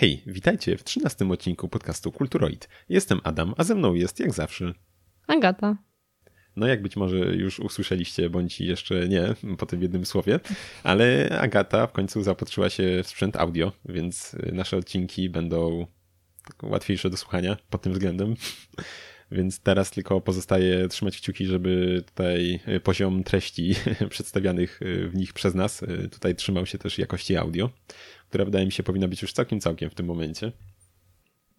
Hej, witajcie w trzynastym odcinku podcastu Kulturoid. Jestem Adam, a ze mną jest jak zawsze Agata. No jak być może już usłyszeliście, bądź jeszcze nie po tym jednym słowie, ale Agata w końcu zaopatrzyła się w sprzęt audio, więc nasze odcinki będą łatwiejsze do słuchania pod tym względem. Więc teraz tylko pozostaje trzymać kciuki, żeby tutaj poziom treści przedstawianych w nich przez nas tutaj trzymał się też jakości audio, która wydaje mi się powinna być już całkiem, całkiem w tym momencie.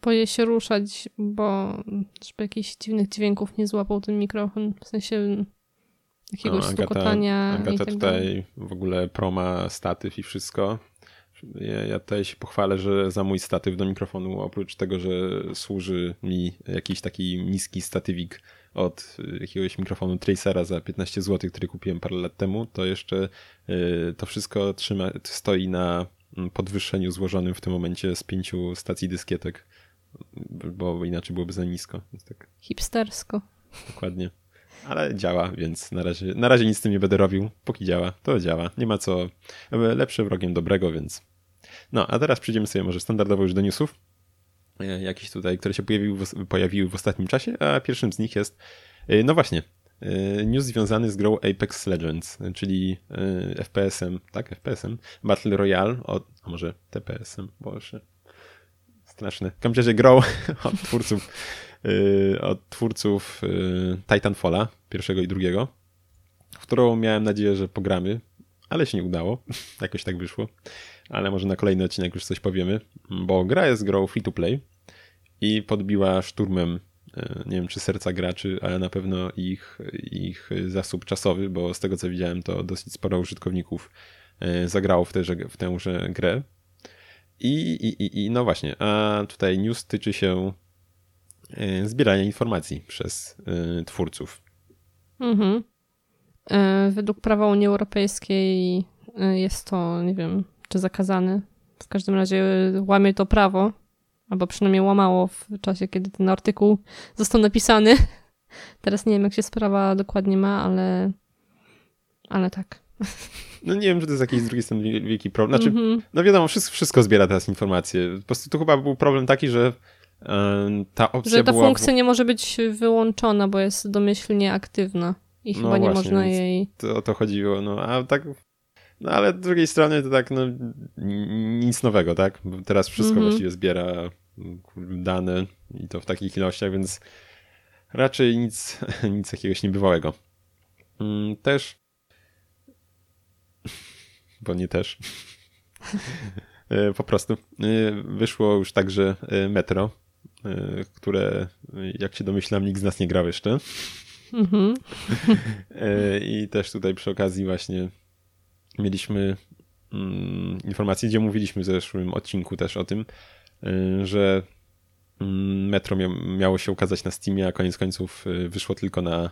Boję się ruszać, bo żeby jakichś dziwnych dźwięków nie złapał ten mikrofon, w sensie jakiegoś no, Agata, stukotania. Agata i tak tutaj dalej. w ogóle proma, statyw i wszystko. Ja, ja tutaj się pochwalę, że za mój statyw do mikrofonu, oprócz tego, że służy mi jakiś taki niski statywik od jakiegoś mikrofonu Tracera za 15 zł, który kupiłem parę lat temu, to jeszcze y, to wszystko trzyma, stoi na podwyższeniu złożonym w tym momencie z pięciu stacji dyskietek, bo inaczej byłoby za nisko. Tak. Hipstersko. Dokładnie. Ale działa, więc na razie, na razie nic z tym nie będę robił. Póki działa, to działa. Nie ma co. Lepsze wrogiem dobrego, więc no, a teraz przejdziemy sobie może standardowo już do newsów, e, jakieś tutaj, które się pojawiły w, pojawiły w ostatnim czasie, a pierwszym z nich jest, e, no właśnie, news związany z grą Apex Legends, czyli FPS-em, tak, FPS-em, Battle Royale, od, a może TPS-em, boże, straszne. W grą od twórców, od twórców Titanfalla, pierwszego i drugiego, w którą miałem nadzieję, że pogramy, ale się nie udało, jakoś tak wyszło. Ale może na kolejny odcinek już coś powiemy, bo gra jest grą free to play i podbiła szturmem, e, nie wiem czy serca graczy, ale na pewno ich, ich zasób czasowy, bo z tego co widziałem to dosyć sporo użytkowników e, zagrało w, tejże, w tęże grę. I, i, I no właśnie, a tutaj news tyczy się e, zbierania informacji przez twórców. Mhm. Według prawa Unii Europejskiej jest to, nie wiem, czy zakazany. W każdym razie łamie to prawo, albo przynajmniej łamało w czasie, kiedy ten artykuł został napisany. Teraz nie wiem, jak się sprawa dokładnie ma, ale, ale tak. No nie wiem, czy to jest jakiś z drugiej strony wielki problem. Znaczy, mm -hmm. no wiadomo, wszystko, wszystko zbiera teraz informacje. Po prostu tu chyba był problem taki, że ta opcja Że ta była... funkcja nie może być wyłączona, bo jest domyślnie aktywna i chyba no nie właśnie, można jej... To o to chodziło, no a tak no ale z drugiej strony to tak, no nic nowego, tak? Bo teraz wszystko mm -hmm. właściwie zbiera dane i to w takich ilościach, więc raczej nic, nic jakiegoś niebywałego. Mm, też, bo nie też, e, po prostu e, wyszło już także e, Metro, które jak się domyślam nikt z nas nie grał jeszcze. -hmm. I też tutaj przy okazji właśnie mieliśmy mm, informację, gdzie mówiliśmy w zeszłym odcinku też o tym, że mm, Metro miało się ukazać na Steamie, a koniec końców y, wyszło tylko na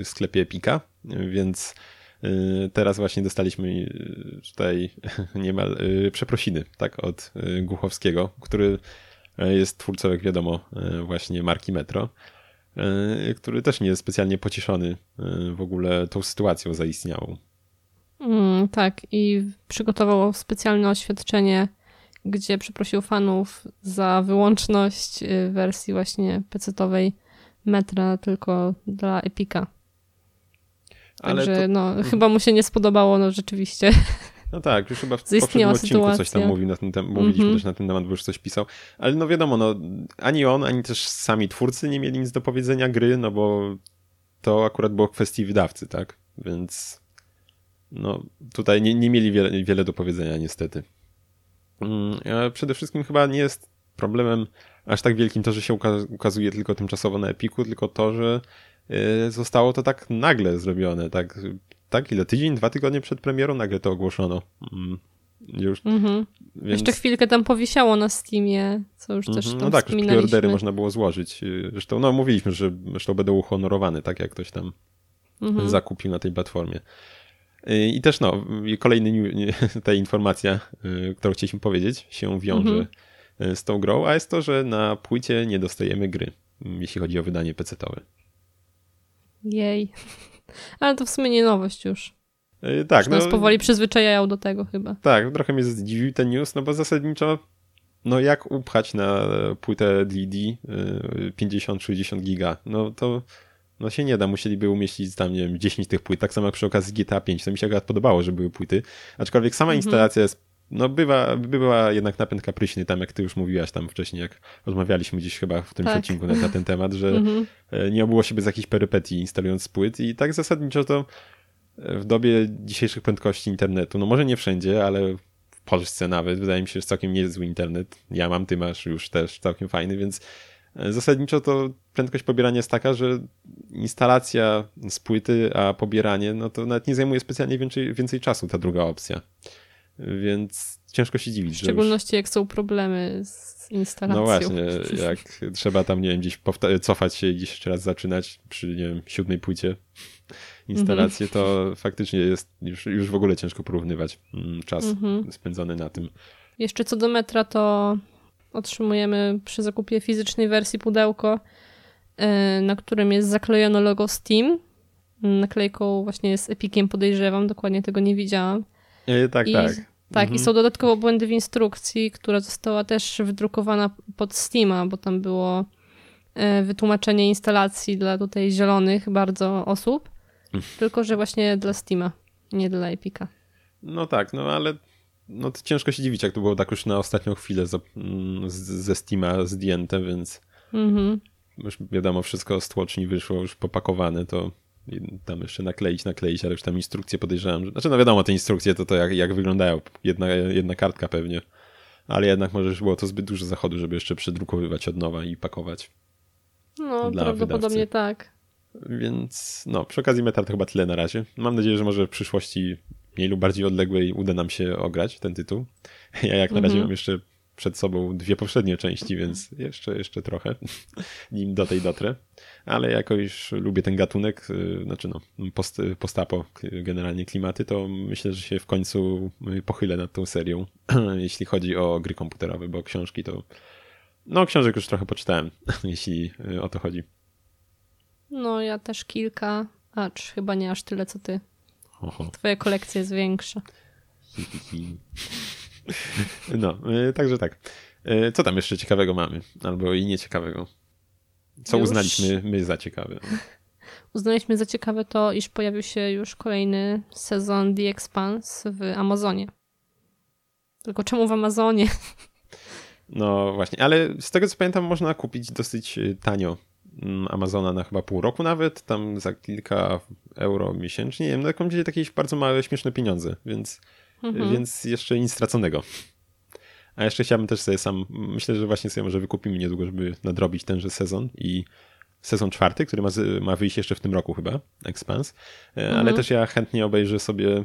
y, sklepie Epika, więc teraz właśnie dostaliśmy tutaj niemal przeprosiny tak, od Głuchowskiego, który jest twórcą, jak wiadomo, właśnie marki Metro, który też nie jest specjalnie pocieszony w ogóle tą sytuacją zaistniałą. Mm, tak, i przygotował specjalne oświadczenie, gdzie przeprosił fanów za wyłączność y, wersji właśnie pecetowej metra tylko dla Epika. Także to... no, mhm. chyba mu się nie spodobało, no rzeczywiście. No tak, już chyba w poprzednim odcinku sytuacja. coś tam mówił na ten temat, mówiliśmy mm -hmm. też na ten temat, bo już coś pisał. Ale no wiadomo, no ani on, ani też sami twórcy nie mieli nic do powiedzenia gry, no bo to akurat było kwestii wydawcy, tak? Więc no tutaj nie, nie mieli wiele, wiele do powiedzenia niestety. Mm, przede wszystkim chyba nie jest problemem aż tak wielkim to, że się ukazuje tylko tymczasowo na Epiku, tylko to, że y, zostało to tak nagle zrobione, tak, tak ile, tydzień, dwa tygodnie przed premierą nagle to ogłoszono. Mm, już, mhm. więc... Jeszcze chwilkę tam powisiało na Steamie, co już też mhm. tam No tak, już preordery można było złożyć. Y, zresztą, no mówiliśmy, że zresztą będą uhonorowane, tak jak ktoś tam mhm. zakupił na tej platformie. I też no, kolejny ta informacja, y, którą chcieliśmy powiedzieć, się wiąże mhm. z tą grą, a jest to, że na płycie nie dostajemy gry, jeśli chodzi o wydanie PC-towe. Jej. Ale to w sumie nie nowość już. Yy, tak. Już no, nas powoli przyzwyczajają do tego chyba. Tak, trochę mnie zdziwił ten news, no bo zasadniczo no jak upchać na płytę DD 50-60 giga? No to no się nie da, musieliby umieścić tam, nie wiem, 10 tych płyt, tak samo jak przy okazji GTA 5, to mi się akurat podobało, że były płyty, aczkolwiek sama mhm. instalacja jest no bywa, bywa jednak napęd kapryśny, tam jak ty już mówiłaś tam wcześniej, jak rozmawialiśmy gdzieś chyba w tym tak. odcinku na, na, ten temat, że mhm. E, nie obyło się bez jakichś perypetii instalując płyt i tak zasadniczo to e, w dobie dzisiejszych prędkości internetu, no może nie wszędzie, ale w Polsce nawet, wydaje mi się, że całkiem niezły internet. Ja mam, ty masz już też całkiem fajny, więc zasadniczo to prędkość pobierania jest taka, że instalacja z płyty, a pobieranie, no to nawet nie zajmuje specjalnie więcej, więcej czasu ta druga opcja. Więc ciężko się dziwić. W szczególności już... jak są problemy z instalacją. No właśnie, jak trzeba tam, nie wiem, gdzieś cofać się i gdzieś jeszcze raz zaczynać przy, nie wiem, siódmej płycie instalację, mm -hmm. to faktycznie jest już, już w ogóle ciężko porównywać mm, czas mm -hmm. spędzony na tym. Jeszcze co do metra, to otrzymujemy przy zakupie fizycznej wersji pudełko, e, na którym jest zaklejone logo Steam. Naklejką właśnie z Epiciem podejrzewam, dokładnie tego nie widziałam. E, tak, I, tak. Tak, mhm. i są dodatkowo błędy w instrukcji, która została też wydrukowana pod Steama, bo tam było e, wytłumaczenie instalacji dla tutaj zielonych bardzo osób, mhm. tylko że właśnie dla Steama, nie dla Epica. No tak, no ale no to ciężko się dziwić, jak to było tak już na ostatnią chwilę mm, z, ze Steama zdjęte, więc mhm. już wiadomo, wszystko z tłoczni wyszło już popakowane, to tam jeszcze nakleić, nakleić, ale już tam instrukcje podejrzewam. Że, znaczy, no wiadomo, te instrukcje to to jak, jak wyglądają. Jedna, jedna kartka pewnie. Ale jednak może już było to zbyt dużo zachodu, żeby jeszcze przedrukowywać od nowa i pakować. No, prawdopodobnie wydawcy. tak. Więc no, przy okazji Metal to chyba tyle na razie. Mam nadzieję, że może w przyszłości mniej lub bardziej odległej uda nam się ograć ten tytuł. Ja jak na razie mhm. mam jeszcze przed sobą dwie poprzednie części, więc jeszcze, jeszcze trochę, nim do tej dotrę. Ale jako już lubię ten gatunek, y, znaczy no, post, postapo, generalnie klimaty, to myślę, że się w końcu pochylę nad tą serią, jeśli chodzi o gry komputerowe, bo książki to... No, książek już trochę poczytałem, jeśli y, o to chodzi. No, ja też kilka, acz chyba nie aż tyle, co ty. Oho. Twoja kolekcja jest większa. No, y, także tak. Y, co tam jeszcze ciekawego mamy? Albo i nieciekawego? Co już... uznaliśmy my za ciekawe? Uznaliśmy za ciekawe to, iż pojawił się już kolejny sezon The Expanse w Amazonie. Tylko czemu w Amazonie? No właśnie, ale z tego co pamiętam można kupić dosyć y, tanio Amazona na chyba pół roku nawet, tam za kilka euro miesięcznie, nie wiem, no jakąś jakieś bardzo małe, śmieszne pieniądze, więc mhm. więc jeszcze nic straconego. A jeszcze chciałbym też sobie sam, myślę, że właśnie sobie może wykupimy niedługo, żeby nadrobić tenże sezon i sezon czwarty, który ma, ma wyjść jeszcze w tym roku chyba, Expans, e, mhm. ale też ja chętnie obejrzę sobie mm,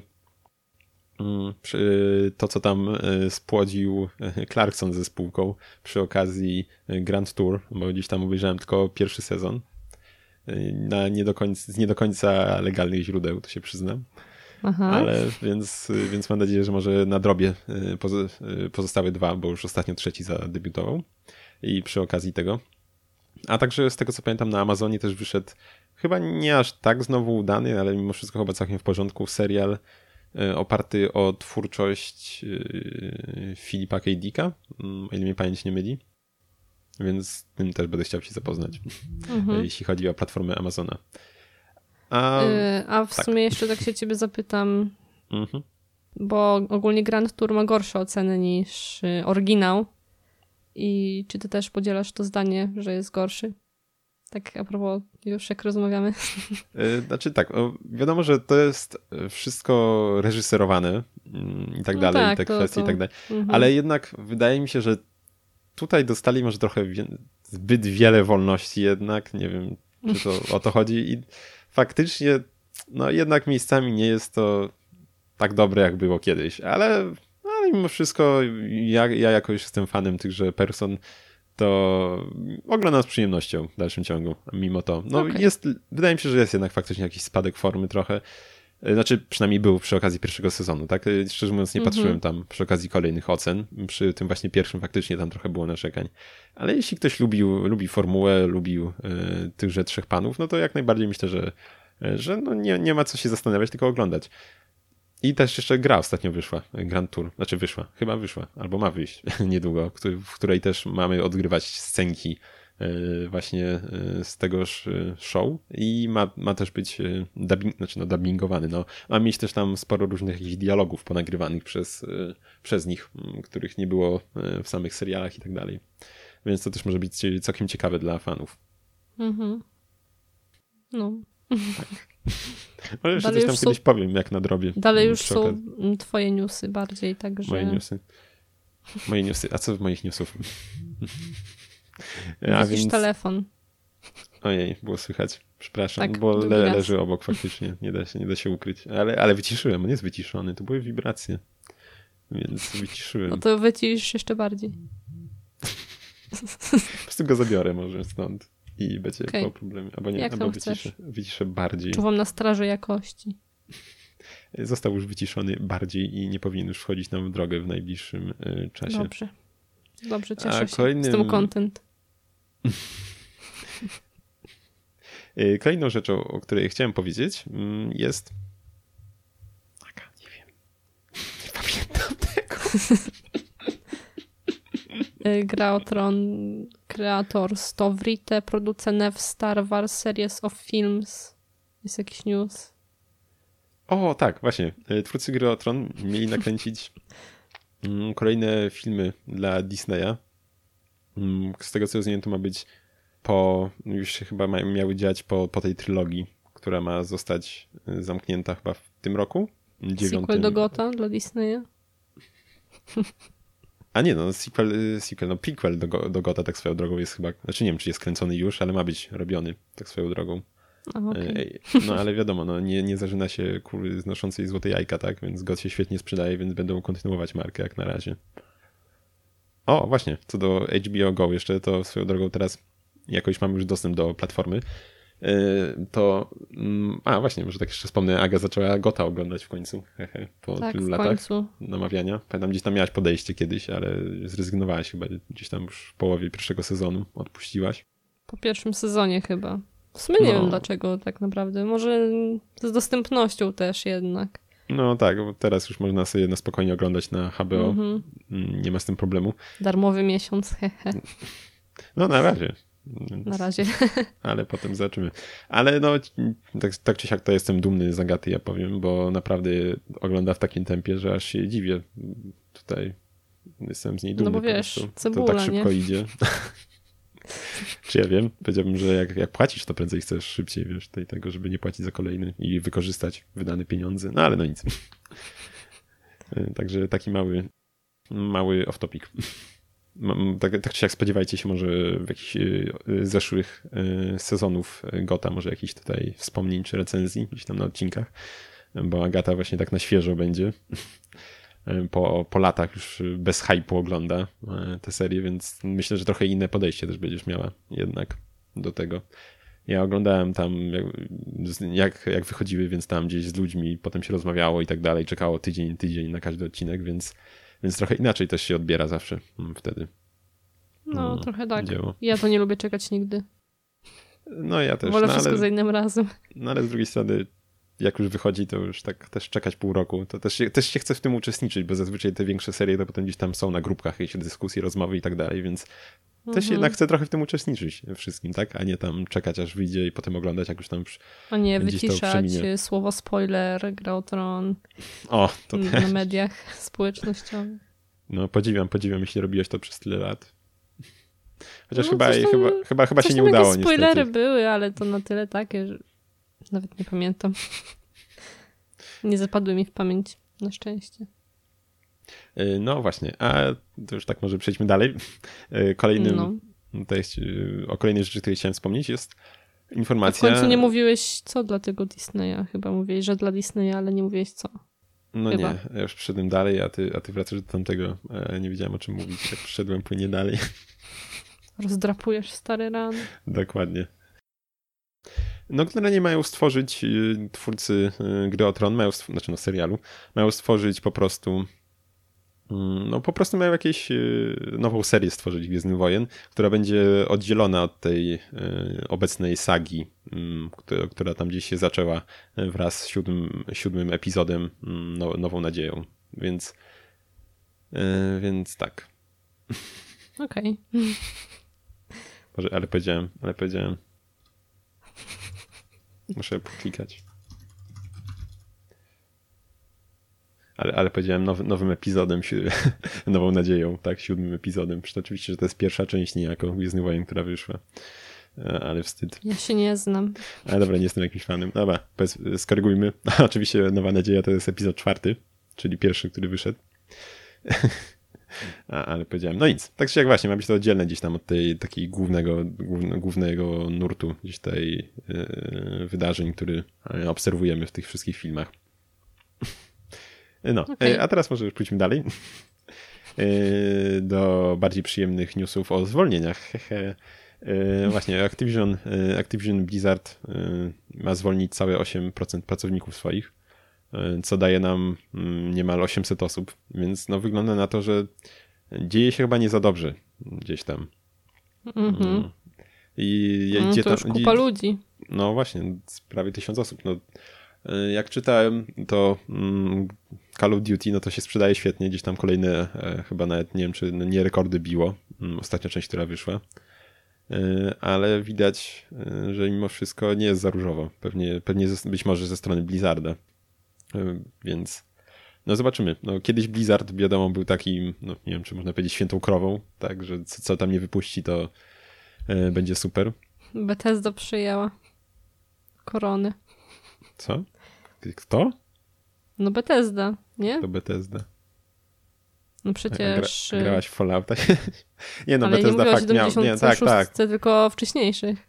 to, co tam e, spłodził e, Clarkson ze spółką przy okazji Grand Tour, bo gdzieś tam obejrzałem tylko pierwszy sezon na nie do końca, z nie do końca legalnych źródeł, to się przyznam. Aha. Ale więc, więc mam nadzieję, że może nadrobię pozostałe dwa, bo już ostatnio trzeci zadebiutował. I przy okazji tego. A także z tego co pamiętam na Amazonie też wyszedł chyba nie aż tak znowu udany, ale mimo wszystko chyba całkiem w porządku serial oparty o twórczość Filipa K. Dicka, mm, o ile mnie pamięć nie myli. Więc tym też będę chciał się zapoznać, mhm. jeśli chodzi o platformę Amazona. A, yy, a w tak. sumie jeszcze tak się ciebie zapytam, mhm. bo ogólnie Grand Tour ma gorsze oceny niż y, oryginał. I czy ty też podzielasz to zdanie, że jest gorszy? Tak a propos już jak rozmawiamy. Yy, znaczy tak, wiadomo, że to jest wszystko reżyserowane mm, i tak no dalej, tak, te to, kwestie to... i tak dalej, mhm. ale jednak wydaje mi się, że tutaj dostali może trochę zbyt wiele wolności jednak, nie wiem, czy to o to chodzi i faktycznie, no jednak miejscami nie jest to tak dobre, jak było kiedyś, ale, ale mimo wszystko ja, ja jakoś jestem fanem tychże person, to oglądam z przyjemnością w dalszym ciągu, mimo to. No okay. jest, wydaje mi się, że jest jednak faktycznie jakiś spadek formy trochę. Znaczy, przynajmniej był przy okazji pierwszego sezonu, tak? Szczerze mówiąc, nie mm -hmm. patrzyłem tam przy okazji kolejnych ocen. Przy tym właśnie pierwszym faktycznie tam trochę było narzekań. Ale jeśli ktoś lubił, lubi formułę, lubił y, tychże trzech panów, no to jak najbardziej myślę, że, że no nie, nie ma co się zastanawiać, tylko oglądać. I też jeszcze gra ostatnio wyszła, Grand Tour. Znaczy wyszła, chyba wyszła, albo ma wyjść niedługo, w której też mamy odgrywać scenki e, właśnie e, z tegoż e, show i ma, ma też być dubbing, znaczy no dubbingowany. No. Ma mieć też tam sporo różnych jakichś dialogów ponagrywanych przez, przez nich, których nie było w samych serialach i tak dalej. Więc to też może być całkiem ciekawe dla fanów. Mhm. No. Tak. Może jeszcze dalej coś tam kiedyś są... powiem, jak nadrobię. Dalej już są twoje newsy bardziej, także... Moje newsy. Moje newsy. A co w moich newsów? A więc... telefon. Ojej, było słychać. Przepraszam, tak, bo le, leży obok faktycznie. Nie da się, nie da się ukryć. Ale, ale wyciszyłem, on jest wyciszony. To były wibracje. Więc wyciszyłem. No to wycisz jeszcze bardziej. po prostu go zabiorę może stąd i będzie okay. po problemie. Albo nie, Jak albo wyciszę, wyciszę bardziej. Czuwam na straży jakości. Został już wyciszony bardziej i nie powinien już wchodzić nam w drogę w najbliższym y, czasie. Dobrze. Dobrze, cieszę A się kolejnym... z tym content. Y, kolejną rzeczą, o której chciałem powiedzieć mm, jest... Taka, nie wiem. Nie pamiętam tego. Y, gra o Tron kreator Stovrite, producent Star Wars Series of Films. Jest jakiś news? O, tak, właśnie. Y, twórcy gry o Tron mieli nakręcić mm, kolejne filmy dla Disneya. Mm, z tego co rozumiem, to ma być po, już się chyba miały dziać po, po tej trylogii, która ma zostać y, zamknięta chyba w tym roku. Dziewiątym. Sequel do Gota dla Disneya? A nie, no sequel, y, sequel no prequel do, do Gota tak swoją drogą jest chyba, znaczy nie wiem, czy jest kręcony już, ale ma być robiony tak swoją drogą. Okay. No ale wiadomo, no, nie, nie zażyna się kury znoszącej złote jajka, tak? Więc God się świetnie sprzedaje, więc będą kontynuować markę jak na razie. O, właśnie, co do HBO Go jeszcze, to swoją drogą teraz jakoś mamy już dostęp do platformy. Y, to. Mm, a właśnie, może tak jeszcze wspomnę, Aga zaczęła Gota oglądać w końcu. Po tak, tylu latach końcu. namawiania. Pamiętam, gdzieś tam miałaś podejście kiedyś, ale zrezygnowałaś chyba gdzieś tam już w połowie pierwszego sezonu. Odpuściłaś. Po pierwszym sezonie chyba. W sumie nie no. wiem dlaczego tak naprawdę. Może z dostępnością też jednak. No tak, bo teraz już można sobie na spokojnie oglądać na HBO. Mm -hmm. Nie ma z tym problemu. Darmowy miesiąc, hehe. No na razie. Na razie. Ale potem zobaczymy. Ale no, tak, tak czy siak to jestem dumny z Agaty, ja powiem, bo naprawdę ogląda w takim tempie, że aż się dziwię. Tutaj jestem z niej dumny. No bo wiesz, cebula, to tak szybko nie? idzie. czy ja wiem? Powiedziałbym, że jak, jak płacisz, to prędzej chcesz szybciej, wiesz, tej, tego, żeby nie płacić za kolejny i wykorzystać wydane pieniądze. No ale no nic. Także taki mały, mały off-topic tak, tak czy jak spodziewajcie się może w jakichś y, zeszłych y, sezonów Gota, może jakichś tutaj wspomnień czy recenzji gdzieś tam na odcinkach, bo Agata właśnie tak na świeżo będzie. Po, po latach już bez hypu ogląda tę serię, więc myślę, że trochę inne podejście też będziesz miała jednak do tego. Ja oglądałem tam jak, jak wychodziły, więc tam gdzieś z ludźmi, potem się rozmawiało i tak dalej, czekało tydzień, tydzień na każdy odcinek, więc więc trochę inaczej też się odbiera zawsze mm, wtedy. No, no trochę tak. Dzieło. Ja to nie lubię czekać nigdy. No ja też. Wolę no, wszystko ale, za innym razem. No ale z drugiej strony, jak już wychodzi, to już tak też czekać pół roku. To też się, też się chce w tym uczestniczyć, bo zazwyczaj te większe serie to potem gdzieś tam są na grupkach, jakieś dyskusje, rozmowy i tak dalej, więc mhm. też jednak chcę trochę w tym uczestniczyć wszystkim, tak? A nie tam czekać aż wyjdzie i potem oglądać, jak już tam A nie wyciszać słowo spoiler, gra o tron o, to na też. mediach społecznościowych. No podziwiam, podziwiam, jeśli robiłeś to przez tyle lat. Chociaż no, chyba, chyba, chyba, chyba się nie udało niestety. Spoilery były, ale to na tyle takie, że nawet nie pamiętam. nie zapadły mi w pamięć, na szczęście. Y, no właśnie, a to już tak może przejdźmy dalej. Y, kolejnym, no. y, o kolejnej rzeczy, której chciałem wspomnieć jest informacja... A w końcu nie mówiłeś co dla tego Disneya, chyba mówiłeś, że dla Disneya, ale nie mówiłeś co. No Chyba. nie, ja już przyszedłem dalej, a ty, a ty wracasz do tamtego. E, nie wiedziałem o czym mówić, jak przyszedłem płynie dalej. Rozdrapujesz stary ran. Dokładnie. No, generalnie mają stworzyć y, twórcy y, gry o Tron, mają, znaczy no serialu, mają stworzyć po prostu mm, no po prostu mają jakąś y, nową serię stworzyć Gwiezdny Wojen, która będzie oddzielona od tej obecnej sagi mm, która, tam gdzieś się zaczęła wraz z siódmym, siódmym epizodem mm, no, Nową Nadzieją. Więc, więc tak. Okej. Okay. Może, ale powiedziałem, ale powiedziałem. Muszę poklikać. Ale, ale powiedziałem nowy, nowym epizodem, nową nadzieją, tak, siódmym epizodem. Przecież oczywiście, że to jest pierwsza część niejako Gwiezdnych Wojen, która wyszła. E, ale wstyd. Ja się nie znam. Ale dobra, nie jestem jakimś fanem. Dobra, powiedz, skorygujmy. Oczywiście Nowa Nadzieja to jest epizod czwarty, czyli pierwszy, który wyszedł. Ale powiedziałem, no nic. Tak czy jak właśnie, ma być to oddzielne gdzieś tam od tej takiej głównego, głównego nurtu gdzieś tej yy, wydarzeń, który obserwujemy w tych wszystkich filmach. No, okay. a teraz może już pójdźmy dalej do bardziej przyjemnych newsów o zwolnieniach. Hehe. Właśnie, Activision, Activision Blizzard ma zwolnić całe 8% pracowników swoich. E, co daje nam mm, niemal 800 osób, więc no wygląda na to, że dzieje się chyba nie za dobrze gdzieś tam. Mhm. I no, to tam, kupa ludzi. No właśnie, prawie tysiąc osób. No, e, jak czytałem, to mm, Call of Duty, no to się sprzedaje świetnie, gdzieś tam kolejne, e, chyba nawet nie wiem, czy no nie rekordy biło, mm, ostatnia część, która wyszła, ale widać, że mimo wszystko nie jest za różowo. Pewnie, pewnie być może ze strony Blizzarda. E, więc no zobaczymy. No, kiedyś Blizzard, wiadomo, był takim, no nie wiem, czy można powiedzieć świętą krową, tak, że co, co tam nie wypuści, to e, będzie super. Bethesda przyjęła korony. Co? Kto? No Bethesda, nie? To Bethesda. No przecież... Gra, grałaś w Fallouta? nie no, Ale Bethesda nie fakt miał... Nie, tak, tak. tylko wcześniejszych.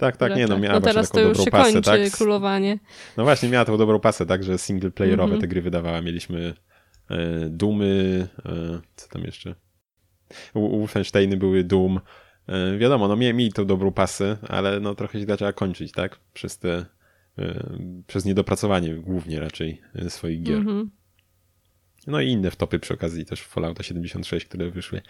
Tak, tak, nie no, miała no teraz to już się pasę, kończy tak? królowanie. No właśnie, miała tą dobrą pasę, tak, że single playerowe mm -hmm. te gry wydawała. Mieliśmy e, Dumy, e, co tam jeszcze? Wolfensteiny były Doom. E, wiadomo, no mieli, mieli tą dobrą pasę, ale no trochę się zaczęła kończyć, tak? Przez te, e, przez niedopracowanie głównie raczej e, swoich gier. Mm -hmm. No i inne wtopy przy okazji też Fallouta 76, które wyszły.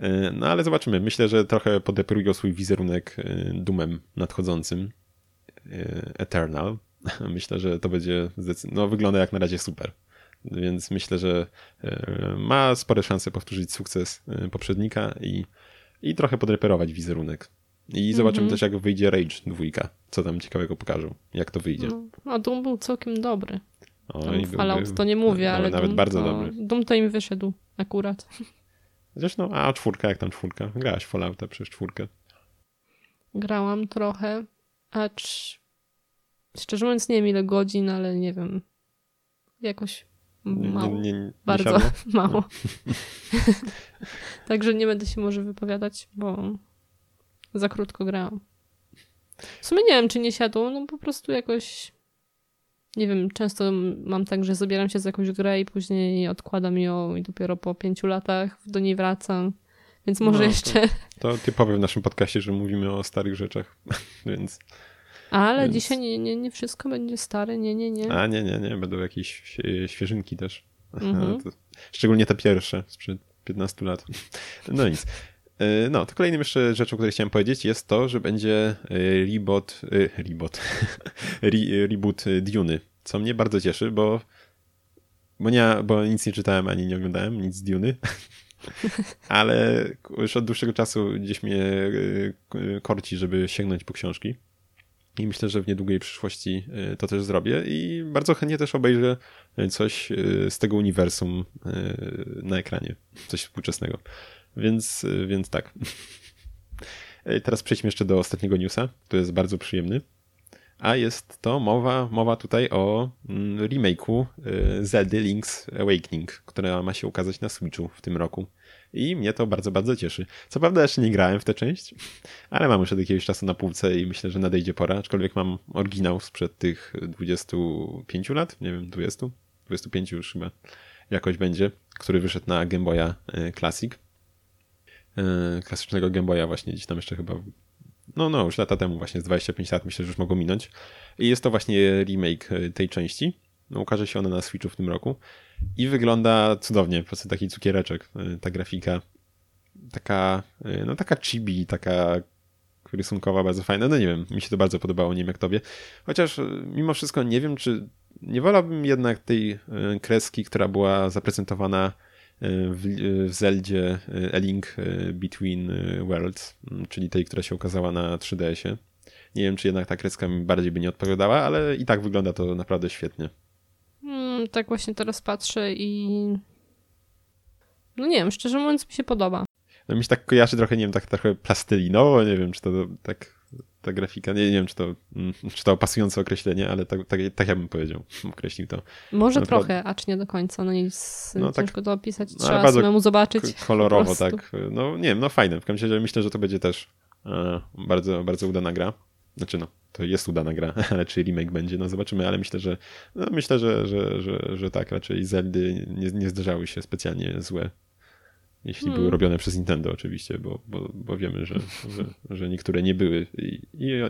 E, no ale zobaczymy. Myślę, że trochę podeprują swój wizerunek e, dumem nadchodzącym. E, Eternal. Myślę, że to będzie. No, wygląda jak na razie super. Więc myślę, że ma spore szanse powtórzyć sukces poprzednika i, i trochę podreperować wizerunek. I zobaczymy mm -hmm. też, jak wyjdzie Rage 2. Co tam ciekawego pokażą. Jak to wyjdzie. No, a Doom był całkiem dobry. Oj, Fallout to nie mówię, ale. Nawet Doom bardzo to, dobry. Doom to im wyszedł akurat. Zresztą, a czwórka, jak tam czwórka? Grałaś Fallouta przez czwórkę? Grałam trochę, acz szczerze mówiąc nie wiem ile godzin, ale nie wiem, jakoś mało. Nie, nie, nie bardzo mało. No. Także nie będę się może wypowiadać, bo za krótko grałam. W sumie nie wiem, czy nie siadło, no po prostu jakoś nie wiem, często mam tak, że zabieram się za jakąś grę i później odkładam ją i dopiero po pięciu latach do niej wracam. Więc może no, jeszcze. To, to typowe w naszym podcaście, że mówimy o starych rzeczach, więc. Ale więc... dzisiaj nie, nie, nie wszystko będzie stare, nie, nie, nie. A nie, nie, nie, będą jakieś świeżynki też. Mhm. Szczególnie te pierwsze sprzed 15 lat. No nic. E, no, to kolejnym jeszcze rzeczą, o której chciałem powiedzieć jest to, że będzie e, reboot, e, reboot, Re, reboot Duny, co mnie bardzo cieszy, bo, bo, nie, bo nic nie czytałem ani nie oglądałem, nic z Duny, ale już od dłuższego czasu gdzieś mnie korci, żeby sięgnąć po książki. I myślę, że w niedługiej przyszłości to też zrobię i bardzo chętnie też obejrzę coś z tego uniwersum na ekranie, coś współczesnego. Więc, więc tak. Teraz przejdźmy jeszcze do ostatniego newsa, który jest bardzo przyjemny. A jest to mowa, mowa tutaj o mm, remake'u y, Zelda Link's Awakening, która ma się ukazać na Switchu w tym roku. I mnie to bardzo, bardzo cieszy. Co prawda jeszcze nie grałem w tę część, ale mam już od jakiegoś czasu na półce i myślę, że nadejdzie pora, aczkolwiek mam oryginał sprzed tych 25 lat, nie wiem, 20, 25 już chyba jakoś będzie, który wyszedł na Game Boya y, Classic. E, klasycznego Game Boya właśnie gdzieś tam jeszcze chyba no, no, już lata temu właśnie, z 25 lat myślę, że już mogą minąć. I jest to właśnie remake e, tej części. No, ukaże się ona na Switchu w tym roku. I wygląda cudownie, po prostu taki cukiereczek, e, ta grafika. Taka, no taka chibi, taka rysunkowa, bardzo fajna. No nie wiem, mi się to bardzo podobało, nie wiem jak tobie. Chociaż mimo wszystko nie wiem, czy nie wolałbym jednak tej kreski, która była zaprezentowana w, w Zeldzie A Link Between Worlds, czyli tej, która się ukazała na 3DS-ie. Nie wiem, czy jednak ta kreska mi bardziej by nie odpowiadała, ale i tak wygląda to naprawdę świetnie. Hmm, tak właśnie teraz patrzę i no nie wiem, szczerze mówiąc mi się podoba. No mi się tak kojarzy trochę, nie wiem, tak trochę plastylinowo, nie wiem, czy to tak ta grafika, nie, nie wiem, czy to, mm, czy to pasujące określenie, ale tak, tak, tak ja bym powiedział, określił to. Może trochę, acz nie do końca, no nic, no, tak, ciężko to opisać, no, trzeba no, samemu zobaczyć. Kolorowo, tak, no nie wiem, no fajne, w każdym razie myślę, że to będzie też e, bardzo, bardzo udana gra. Znaczy no, to jest udana gra, ale czy remake będzie, no zobaczymy, ale myślę, że no, myślę, że, że, że, że tak, raczej Zeldy nie, nie zdarzały się specjalnie złe jeśli hmm. były robione przez Nintendo oczywiście, bo, bo, bo wiemy, że, że, że niektóre nie były i,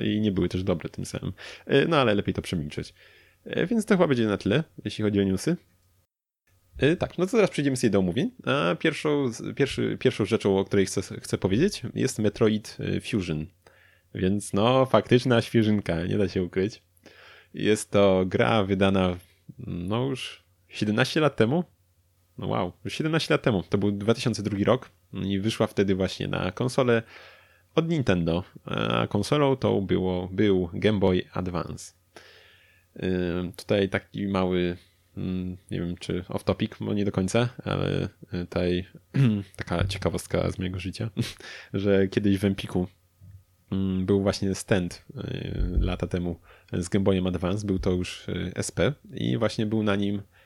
i, nie były też dobre tym samym. E, no ale lepiej to przemilczeć. E, więc to chyba będzie na tyle, jeśli chodzi o newsy. E, tak, no to teraz przejdziemy sobie do omówień. A pierwszą, pierwszy, pierwszą rzeczą, o której chcę, chcę powiedzieć, jest Metroid Fusion. Więc no, faktyczna świeżynka, nie da się ukryć. Jest to gra wydana no już 17 lat temu, no wow, już 17 lat temu. To był 2002 rok i wyszła wtedy właśnie na konsolę od Nintendo. A konsolą to było, był Game Boy Advance. Tutaj taki mały, mm, nie wiem czy off topic, bo nie do końca, ale tutaj taka ciekawostka z mojego życia, że kiedyś w Empiku mm, był właśnie stand yy, lata temu z Game Boyem Advance, był to już yy, SP i właśnie był na nim Y,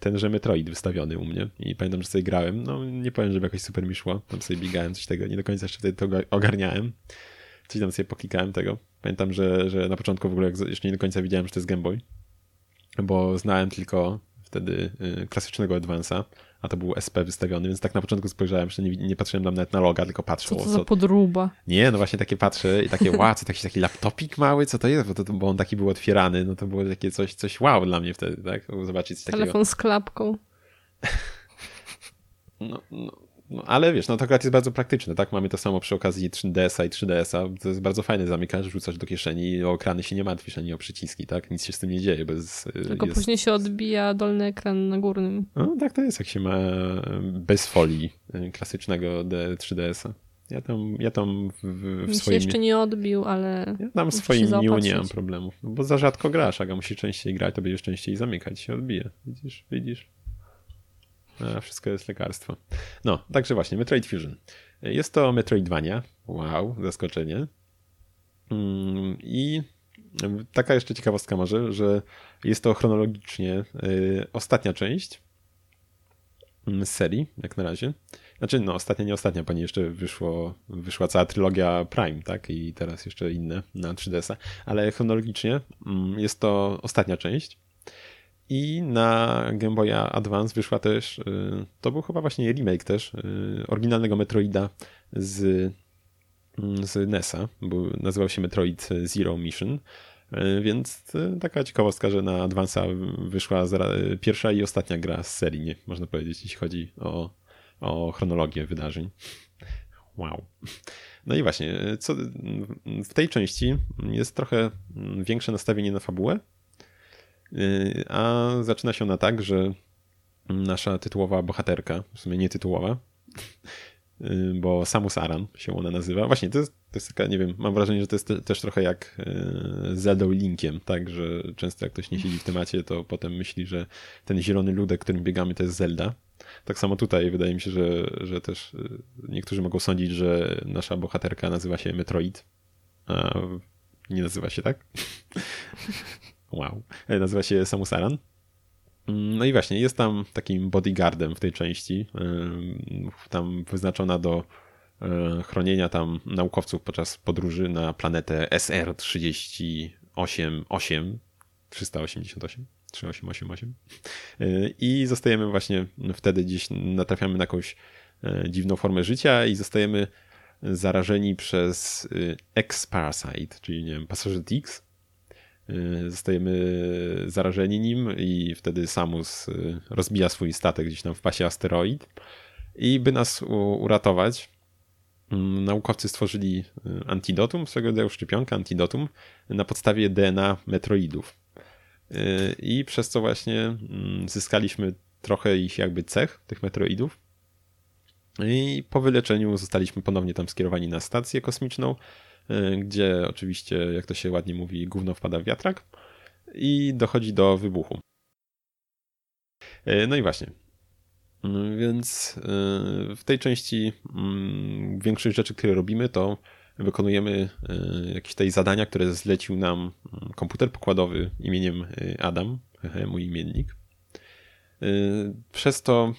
tenże Metroid wystawiony u mnie. I pamiętam, że sobie grałem, no nie powiem, żeby jakoś super mi szło, tam sobie biegałem coś tego, nie do końca jeszcze wtedy to ogarniałem, coś tam sobie poklikałem tego. Pamiętam, że, że na początku w ogóle jeszcze nie do końca widziałem, że to jest Game Boy, bo znałem tylko wtedy y, klasycznego Advance'a, a to był SP wystawiony, więc tak na początku spojrzałem, że nie, nie patrzyłem tam nawet na loga, tylko patrzyłem. Co to za podruba? Nie, no właśnie takie patrzę i takie wow, co taki, taki laptopik mały, co to jest? Bo, to, bo on taki był otwierany, no to było takie coś, coś wow dla mnie wtedy, tak? Zobaczyć coś takiego. Telefon z klapką. no, no, no, ale wiesz, no to akurat jest bardzo praktyczne, tak? Mamy to samo przy okazji 3DS-a i 3DS-a. To jest bardzo fajne, zamykasz, rzucasz do kieszeni i o ekrany się nie martwisz, ani o przyciski, tak? Nic się z tym nie dzieje. Bez, Tylko jest... później się odbija dolny ekran na górnym. No tak to jest, jak się ma bez folii y, klasycznego 3DS-a. Ja tam, ja tam w, w Mi swoim... się jeszcze nie odbił, ale... Ja tam w swoim dniu nie mam problemów, no bo za rzadko grasz, a musisz częściej grać, to będziesz częściej zamykać się odbije. Widzisz, widzisz. A wszystko jest lekarstwo. No, także właśnie, Metroid Fusion. Jest to Metroidvania. Wow, zaskoczenie. Mm, I taka jeszcze ciekawostka może, że jest to chronologicznie y, ostatnia część mm, serii, jak na razie. Znaczy, no ostatnia, nie ostatnia, pani jeszcze wyszło, wyszła cała trylogia Prime, tak? I teraz jeszcze inne na 3DS-a. Ale chronologicznie mm, jest to ostatnia część. I na Game Boya Advance wyszła też, y, to był chyba właśnie remake też, y, oryginalnego Metroida z, mm, z NES-a, bo nazywał się Metroid Zero Mission. Y, więc taka ciekawostka, że na Advance'a wyszła pierwsza i ostatnia gra z serii, nie, można powiedzieć, jeśli chodzi o, o chronologię wydarzeń. Wow. No i właśnie, co, w tej części jest trochę większe nastawienie na fabułę, a zaczyna się ona tak, że nasza tytułowa bohaterka, w sumie nie tytułowa, y, bo Samus Aran się ona nazywa. Właśnie, to jest, to jest taka, nie wiem, mam wrażenie, że to jest też trochę jak y, Zelda Linkiem, tak, że często jak ktoś nie siedzi w temacie, to potem myśli, że ten zielony ludek, którym biegamy, to jest Zelda. Tak samo tutaj wydaje mi się, że, że też niektórzy mogą sądzić, że nasza bohaterka nazywa się Metroid, a nie nazywa się tak. Wow. E, nazywa się Samus Aran. Mm, no i właśnie, jest tam takim bodyguardem w tej części. Tam wyznaczona do e, chronienia tam naukowców podczas podróży na planetę SR-388 388 3888 i zostajemy właśnie wtedy gdzieś natrafiamy na jakąś e, dziwną formę życia i zostajemy zarażeni przez X-Parasite, czyli nie wiem, pasożyt X zostajemy zarażeni nim i wtedy Samus y, rozbija swój statek gdzieś tam w pasie asteroid i by nas uratować mm, naukowcy stworzyli antidotum, swego rodzaju szczepionkę, antidotum na podstawie DNA metroidów. I przez co właśnie mm, zyskaliśmy trochę ich jakby cech, tych metroidów. I po wyleczeniu zostaliśmy ponownie tam skierowani na stację kosmiczną, gdzie oczywiście, jak to się ładnie mówi, gówno wpada w wiatrak i dochodzi do wybuchu. No i właśnie, Mm, więc y, w tej części mm, większość rzeczy, które robimy, to wykonujemy y, jakieś tutaj zadania, które zlecił nam mm, komputer pokładowy imieniem y, Adam, mój imiennik. Przez to,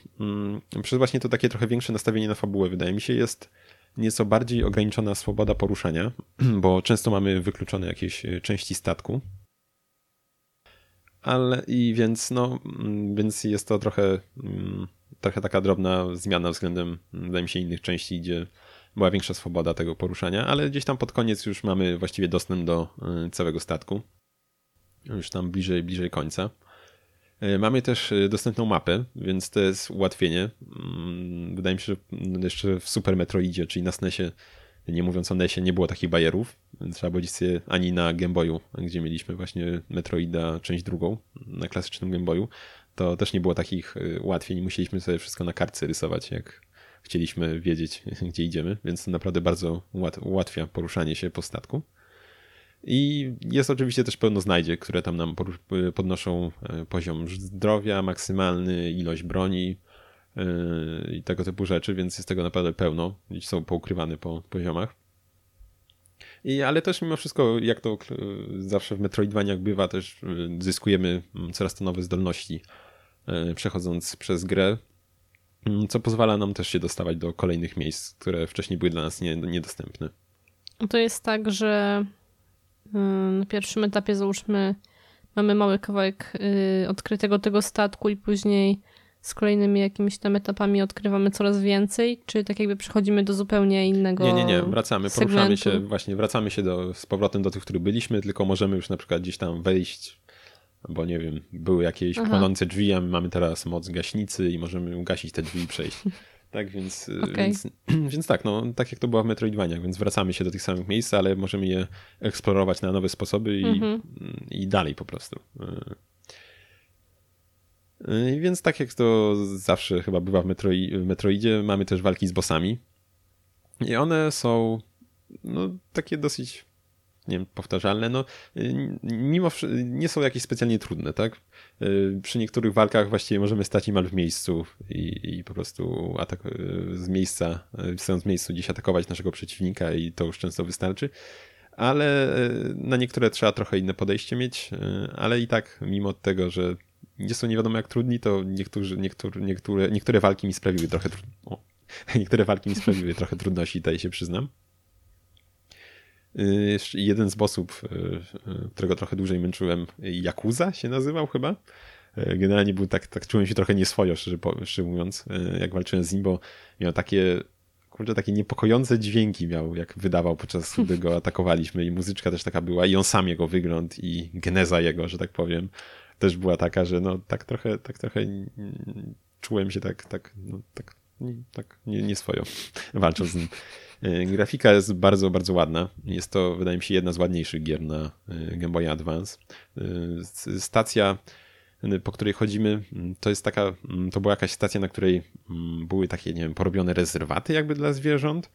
przez właśnie to takie trochę większe nastawienie na fabułę, wydaje mi się, jest nieco bardziej ograniczona swoboda poruszania, bo często mamy wykluczone jakieś części statku, ale i więc no, więc jest to trochę trochę taka drobna zmiana względem, wydaje mi się, innych części, gdzie była większa swoboda tego poruszania, ale gdzieś tam pod koniec już mamy właściwie dostęp do y, całego statku. Już tam bliżej, bliżej końca. Y, mamy też y, dostępną mapę, więc to jest ułatwienie. Mm, wydaje mi się, że jeszcze w Super Metroidzie, czyli na SNESie, nie mówiąc o NESie, nie było takich bajerów. Trzeba było sobie ani na Game Boyu, gdzie mieliśmy właśnie Metroida część drugą, na klasycznym Game Boyu, to też nie było takich y, ułatwień. Musieliśmy sobie wszystko na kartce rysować, jak chcieliśmy wiedzieć, gdzie idziemy, więc to naprawdę bardzo ułatwia poruszanie się po statku. I jest oczywiście też pełno znajdzie, które tam nam podnoszą y, poziom zdrowia maksymalny, ilość broni i tego typu rzeczy, więc jest tego naprawdę pełno. Gdzieś są poukrywane po poziomach. I, ale też mimo wszystko, jak to zawsze w Metroidvaniach bywa, też zyskujemy mm, coraz to nowe zdolności E, przechodząc przez grę, mm, co pozwala nam też się dostawać do kolejnych miejsc, które wcześniej były dla nas nie, niedostępne. To jest tak, że na pierwszym etapie załóżmy mamy mały kawałek y, odkrytego tego statku i później z kolejnymi jakimiś tam etapami odkrywamy coraz więcej, czy tak jakby przechodzimy do zupełnie innego Nie, nie, nie, wracamy, segmentu. poruszamy się, właśnie wracamy się do, z powrotem do tych, w których byliśmy, tylko możemy już na przykład gdzieś tam wejść bo nie wiem, były jakieś Aha. płonące drzwi, a my mamy teraz moc gaśnicy i możemy ugasić te drzwi i przejść. Tak, więc, okay. więc, więc tak, no, tak jak to było w Metroidvaniach, więc wracamy się do tych samych miejsc, ale możemy je eksplorować na nowe sposoby i, mm-hmm. i dalej po prostu. Yy, więc tak jak to zawsze chyba bywa w, Metroi, w Metroidzie, mamy też walki z bossami. I one są no, takie dosyć nie wiem, powtarzalne, no y, mimo nie są jakieś specjalnie trudne, tak? Y, przy niektórych walkach właściwie możemy stać niemal w miejscu i, i po prostu atak y, z miejsca, stojąc w miejscu gdzieś atakować naszego przeciwnika i to już często wystarczy. Ale na niektóre trzeba trochę inne podejście mieć, ale i tak mimo tego, że nie są nie wiadomo jak trudni, to niektórzy, niektóre, niektóre, niektóre walki mi sprawiły trochę trudności. Niektóre walki mi sprawiły trochę trudności, tutaj się przyznam. Y, jeden z bossów, y, y, którego trochę dłużej męczyłem, Yakuza się nazywał chyba. Generalnie był tak, tak czułem się trochę nieswojo, szczerze, szczerze mówiąc, jak walczyłem z nim, bo miał takie kurczę, takie niepokojące dźwięki miał, jak wydawał podczas gdy go atakowaliśmy i muzyczka też taka była i on sam jego wygląd i geneza jego, że tak powiem, też była taka, że no tak trochę, tak trochę czułem się tak, tak, no, tak, nie, tak nie, nie walcząc z nim. E, grafika jest bardzo, bardzo ładna. Jest to, wydaje mi się, jedna z ładniejszych gier na e, Game Boy Advance. E, stacja, po której chodzimy, to jest taka, to była jakaś stacja, na której były takie, nie wiem, porobione rezerwaty jakby dla zwierząt,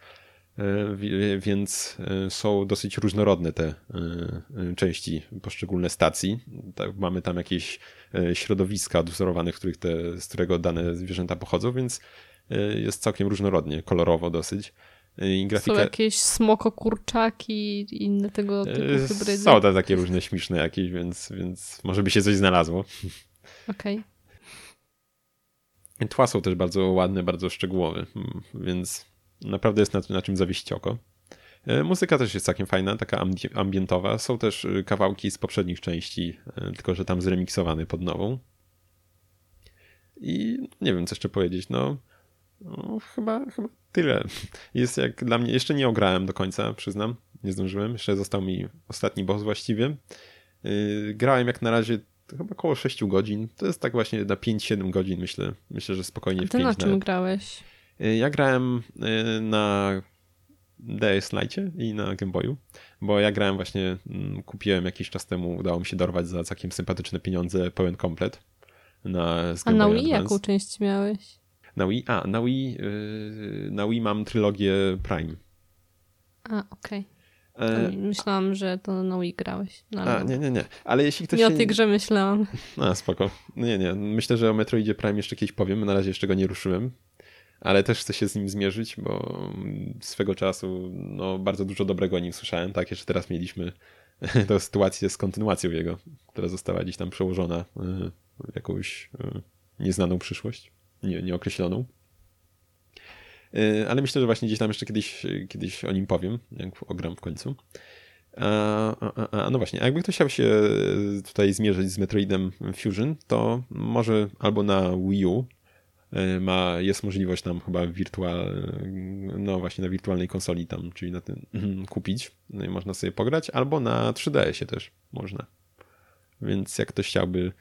więc są dosyć różnorodne te części, poszczególne stacji. Tak, mamy tam jakieś środowiska odwzorowane, w których te, z którego dane zwierzęta pochodzą, więc jest całkiem różnorodnie, kolorowo dosyć. I grafika... Są jakieś smoko kurczaki i inne tego typu e, hybrydy? Są to takie różne śmieszne jakieś, więc, więc może by się coś znalazło. Okej. Okay. Tła są też bardzo ładne, bardzo szczegółowe, hmm, więc naprawdę jest na, na czym zawieść oko. E, muzyka też jest całkiem fajna, taka ambientowa. Są też kawałki z poprzednich części, tylko że tam zremiksowane pod nową. I nie wiem, co jeszcze powiedzieć. No, no, chyba, chyba tyle. Jest jak dla mnie, jeszcze nie ograłem do końca, przyznam, nie zdążyłem. Jeszcze został mi ostatni boss właściwie. Yy, grałem jak na razie chyba około 6 godzin. To jest tak właśnie na 5-7 godzin, myślę. Myślę, że spokojnie A ty w 5 na czym nawet. grałeś? Yy, ja grałem yy, na DS Lite i na Game Boyu, bo ja grałem właśnie, mm, kupiłem jakiś czas temu, udało mi się dorwać za całkiem sympatyczne pieniądze pełen komplet na z A Game na Boy Wii jaką część miałeś? Na Wii? A, na Wii, yy, na Wii mam trylogię Prime. A, okej. E, Myślałam, że to na Wii grałeś. No, a, nie, nie, nie. Ale jeśli ktoś nie o się... tej grze myślałam. A, spoko. No Nie, nie. Myślę, że o Metroidzie Prime jeszcze kiedyś powiem. Na razie jeszcze go nie ruszyłem. Ale też chcę się z nim zmierzyć, bo swego czasu no, bardzo dużo dobrego o nim słyszałem. Tak, jeszcze teraz mieliśmy tę sytuację z kontynuacją jego, która została gdzieś tam przełożona y, w jakąś y, nieznaną przyszłość, nie, nieokreśloną. Y, Ale myślę, że właśnie gdzieś tam jeszcze kiedyś, kiedyś o nim powiem, jak ogram w końcu. A, a, a, no właśnie, a jakby ktoś chciał się tutaj zmierzyć z Metroidem Fusion, to może albo na Wii U y, ma, jest możliwość tam chyba wirtual, no właśnie na wirtualnej konsoli tam, czyli na tym kupić, no i można sobie pograć, albo na 3DS-ie też można. Więc jak ktoś chciałby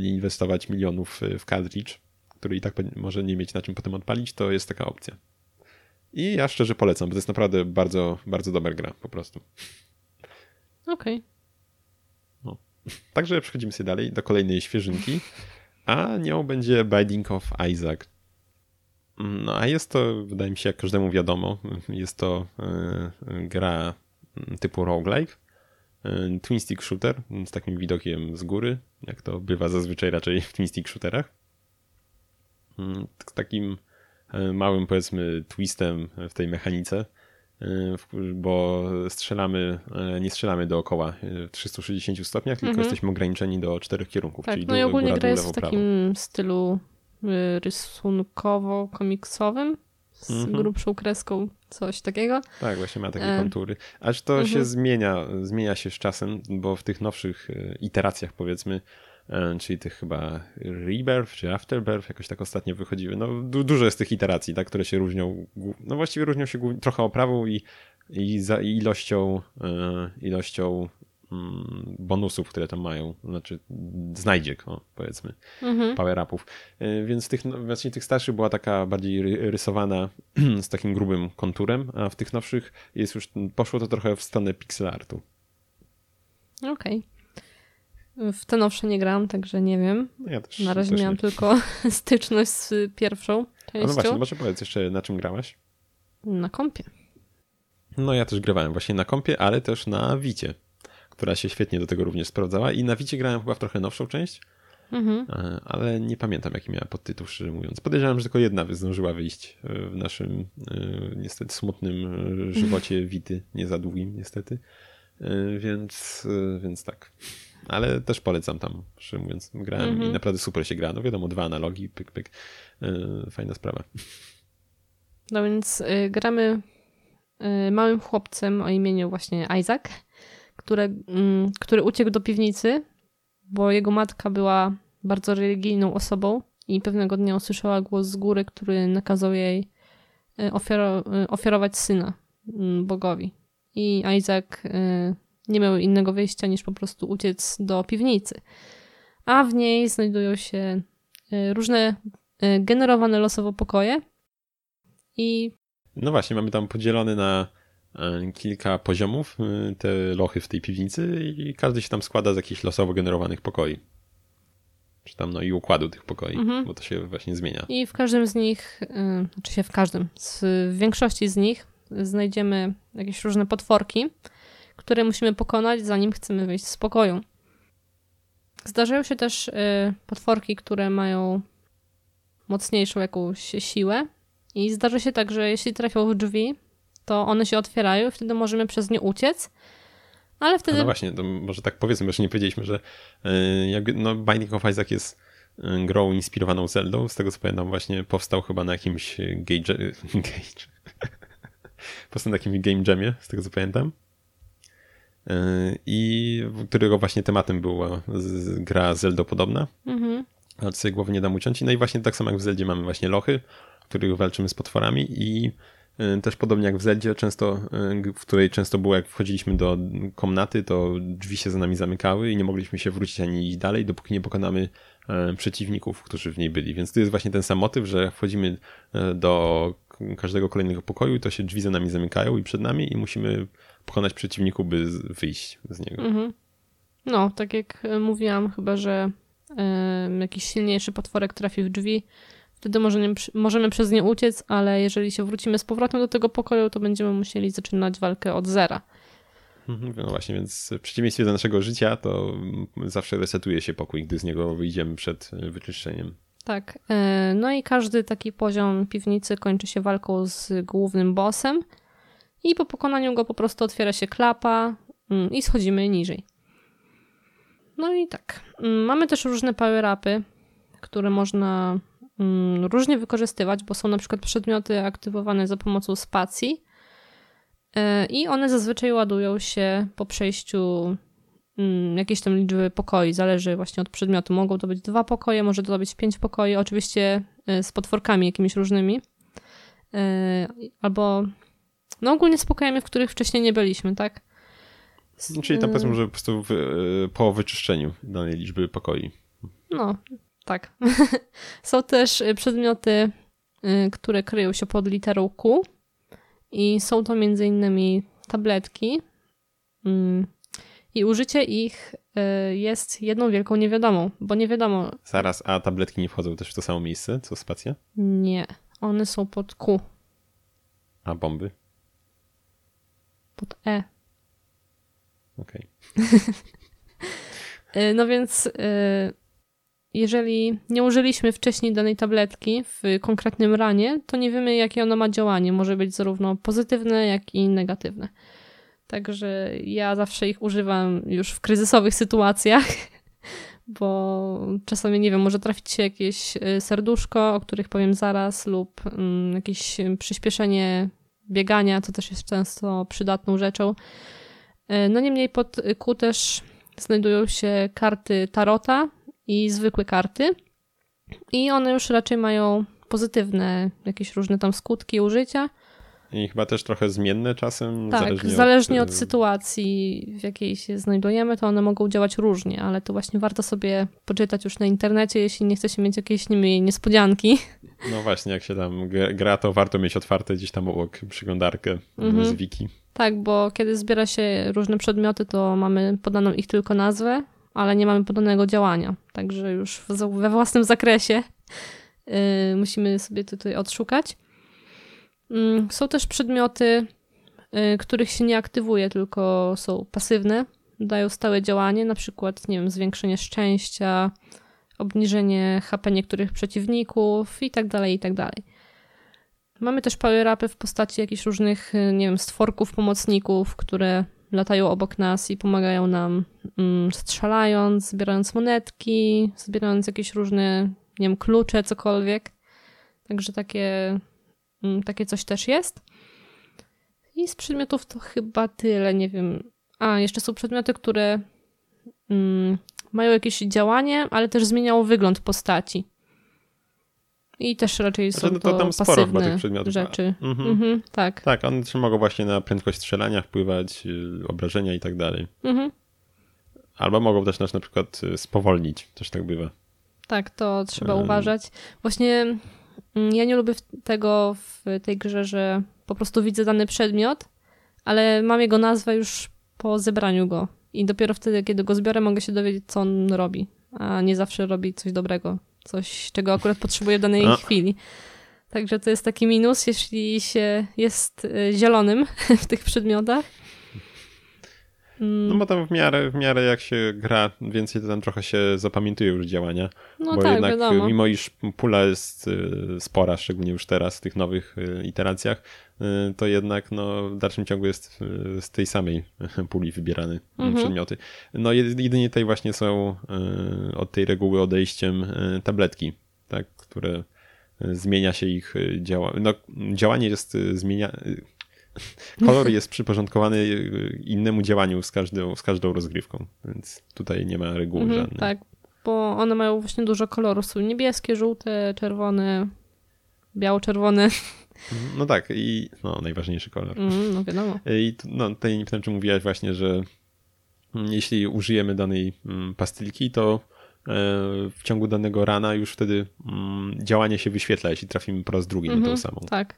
nie inwestować milionów w cartridge, który i tak może nie mieć na czym potem odpalić, to jest taka opcja. I ja szczerze polecam, bo to jest naprawdę bardzo, bardzo dobra gra po prostu. Okej. Także przechodzimy sobie dalej do kolejnej świeżynki, a nią będzie Binding of Isaac. No a jest to, wydaje mi się, jak każdemu wiadomo, jest to e, gra typu roguelike, e, twin stick shooter z takim widokiem z góry, jak to bywa zazwyczaj raczej w twin stick shooterach. Mm, Z takim e, małym, powiedzmy, twistem w tej mechanice, e, bo strzelamy, e, nie strzelamy dookoła w 360 stopniach, tylko Mhm. jesteśmy ograniczeni do czterech kierunków, Tak, czyli no i ogólnie góra, gra jest w prawo. takim stylu rysunkowo-komiksowym z Mhm. grubszą kreską, coś takiego. Tak, właśnie ma takie kontury. Aż to się mhm. zmienia, zmienia się z czasem, bo w tych nowszych iteracjach powiedzmy, czyli tych chyba Rebirth czy Afterbirth, jakoś tak ostatnio wychodziły. No du dużo jest tych iteracji, tak, które się różnią, no właściwie różnią się trochę oprawą i, i, za, i ilością, e, ilością mm, bonusów, które tam mają, znaczy znajdziek, o, powiedzmy Mhm. power-upów. Y, Więc tych, no, właśnie tych starszych była taka bardziej ry- rysowana z takim grubym konturem, a w tych nowszych jest już, poszło to trochę w stronę pixel artu. Okej. W te nowsze nie grałam, także nie wiem. No ja też, Na razie też miałam nie. tylko styczność z pierwszą A częścią no właśnie, może powiedz jeszcze na czym grałaś? na kompie. No ja też grałem właśnie na kompie, ale też na Wicie, która się świetnie do tego również sprawdzała i na Wicie grałem chyba w trochę nowszą część, Mhm. e, ale nie pamiętam jaki miała podtytuł, szczerze mówiąc. Podejrzewam, że tylko jedna zdążyła wyjść e, w naszym e, niestety smutnym żywocie Wity, nie za długim niestety, więc, więc tak. Ale też polecam tam, szczerze mówiąc. Grałem Mhm. i naprawdę super się gra. No wiadomo, dwa analogi, pyk, pyk. E, Fajna sprawa. No więc y, gramy y, małym chłopcem o imieniu właśnie Isaac, które, mm, który uciekł do piwnicy, bo jego matka była bardzo religijną osobą i pewnego dnia usłyszała głos z góry, który nakazał jej y, ofiaro- ofiarować syna mm, Bogowi. I Isaac nie miał innego wyjścia niż po prostu uciec do piwnicy. A w niej znajdują się y, różne y, generowane losowo pokoje, i No właśnie, mamy tam podzielone na e, kilka poziomów e, te lochy w tej piwnicy i każdy się tam składa z jakichś losowo generowanych pokoi. Czy tam, no i układu tych pokoi, Mhm. bo to się właśnie zmienia. I w każdym z nich, y, znaczy się w każdym, z, w większości z nich znajdziemy jakieś różne potworki, które musimy pokonać, zanim chcemy wyjść z pokoju. Zdarzają się też y, potworki, które mają mocniejszą jakąś siłę i zdarza się tak, że jeśli trafią w drzwi, to one się otwierają i wtedy możemy przez nie uciec, ale wtedy... no właśnie, to może tak powiedzmy, bo jeszcze nie powiedzieliśmy, że e, jakby, no Binding of Isaac jest e, grą inspirowaną Zeldą. Z tego co pamiętam właśnie powstał chyba na jakimś gauge, gauge. powstał na jakimś game jamie, z tego co pamiętam. E, I którego właśnie tematem była gra Zelda podobna. Mhm. ale sobie głowy nie dam uciąć. No i właśnie tak samo jak w Zeldzie mamy właśnie lochy, w których walczymy z potworami i y, też podobnie jak w Zeldzie, często, y, w której często było, jak wchodziliśmy do komnaty, to drzwi się za nami zamykały i nie mogliśmy się wrócić ani iść dalej, dopóki nie pokonamy e, przeciwników, którzy w niej byli. Więc to jest właśnie ten sam motyw, że wchodzimy e, do każdego kolejnego pokoju, to się drzwi za nami zamykają i przed nami i musimy pokonać przeciwników, by wyjść z niego. Mhm. No, tak jak e, mówiłam, chyba że y, jakiś silniejszy potworek trafi w drzwi, wtedy możemy, możemy przez nie uciec, ale jeżeli się wrócimy z powrotem do tego pokoju, to będziemy musieli zaczynać walkę od zera. Mhm, no właśnie, więc w przeciwieństwie do naszego życia, to zawsze resetuje się pokój, gdy z niego wyjdziemy przed wyczyszczeniem. Tak. E, no i każdy taki poziom piwnicy kończy się walką z głównym bossem i po pokonaniu go po prostu otwiera się klapa mm, i schodzimy niżej. No i tak. Mm, mamy też różne power-upy, które można mm, różnie wykorzystywać, bo są na przykład przedmioty aktywowane za pomocą spacji e, i one zazwyczaj ładują się po przejściu jakieś tam liczby pokoi, zależy właśnie od przedmiotu. Mogą to być dwa pokoje, może to być pięć pokoi, oczywiście y, z potworkami jakimiś różnymi. Y, albo no ogólnie z pokojami, w których wcześniej nie byliśmy, tak? No, czyli tam powiedzmy, że po prostu w, y, po wyczyszczeniu danej liczby pokoi. No, tak. Są też przedmioty, które kryją się pod literą Q i są to między innymi tabletki, mm, i użycie ich jest jedną wielką niewiadomą, bo nie wiadomo. Zaraz, a tabletki nie wchodzą też w to samo miejsce, co spacja? Nie, one są pod Q. A bomby? Pod E. Okej. Okay. no więc y, jeżeli nie użyliśmy wcześniej danej tabletki w konkretnym ranie, to nie wiemy, jakie ona ma działanie. Może być zarówno pozytywne, jak i negatywne. Także ja zawsze ich używam już w kryzysowych sytuacjach, bo czasami, nie wiem, może trafić się jakieś y, serduszko, o których powiem zaraz, lub mm, jakieś przyspieszenie biegania, co też jest często przydatną rzeczą. Y, no niemniej pod Q też znajdują się karty tarota i zwykłe karty. I one już raczej mają pozytywne jakieś różne tam skutki użycia. I chyba też trochę zmienne czasem. Tak, zależnie, zależnie od, od, sytuacji, w jakiej się znajdujemy, to one mogą działać różnie, ale to właśnie warto sobie poczytać już na internecie, jeśli nie chce się mieć jakiejś nie niespodzianki. No właśnie, jak się tam gra, to warto mieć otwarte gdzieś tam obok przeglądarkę mhm. z wiki. Tak, bo kiedy zbiera się różne przedmioty, to mamy podaną ich tylko nazwę, ale nie mamy podanego działania. Także już we własnym zakresie yy, musimy sobie tutaj odszukać. Mm, są też przedmioty, y, których się nie aktywuje, tylko są pasywne, dają stałe działanie, na przykład, nie wiem, zwiększenie szczęścia, obniżenie HP niektórych przeciwników i tak dalej, i tak dalej. Mamy też power-upy w postaci jakichś różnych, y, nie wiem, stworków, pomocników, które latają obok nas i pomagają nam mm, strzelając, zbierając monetki, zbierając jakieś różne, nie wiem, klucze, cokolwiek. Także takie Mm, takie coś też jest. I z przedmiotów to chyba tyle, nie wiem. A, jeszcze są przedmioty, które mm, mają jakieś działanie, ale też zmieniają wygląd postaci. I też raczej są znaczy, no to, to tam pasywne tych przedmiotów. rzeczy. Mhm. Mhm, tak. Tak, one też mogą właśnie na prędkość strzelania wpływać, y, obrażenia i tak dalej. Mhm. Albo mogą też nas na przykład y, spowolnić, też tak bywa. Tak, to trzeba um. uważać. Właśnie Mm, ja nie lubię tego w tej grze, że po prostu widzę dany przedmiot, ale mam jego nazwę już po zebraniu go. I dopiero wtedy, kiedy go zbiorę, mogę się dowiedzieć, co on robi. A nie zawsze robi coś dobrego. Coś, czego akurat potrzebuję w danej no. chwili. Także to jest taki minus, jeśli się jest y, zielonym w tych przedmiotach. No bo tam w miarę, w miarę jak się gra więcej, to tam trochę się zapamiętuje już działania. No bo tak, jednak wiadomo. mimo iż pula jest y, spora, szczególnie już teraz w tych nowych y, iteracjach, y, to jednak no, w dalszym ciągu jest z tej samej puli wybierane mhm. przedmioty. No jedynie tutaj właśnie są od tej reguły odejściem tabletki, tak, które zmienia się ich działanie. No, działanie jest zmienia kolor jest przyporządkowany innemu działaniu z każdą, z każdą rozgrywką, więc tutaj nie ma reguły mhm, żadnej. Tak, bo one mają właśnie dużo kolorów. Są niebieskie, żółte, czerwone, biało-czerwone. No tak, i no, najważniejszy kolor. Mm, no wiadomo. I no, tutaj nie pamiętam, czy mówiłaś właśnie, że jeśli użyjemy danej mm, pastylki, to e, w ciągu danego rana już wtedy mm, działanie się wyświetla, jeśli trafimy po raz drugi mm -hmm, na tą mhm, samą. Tak.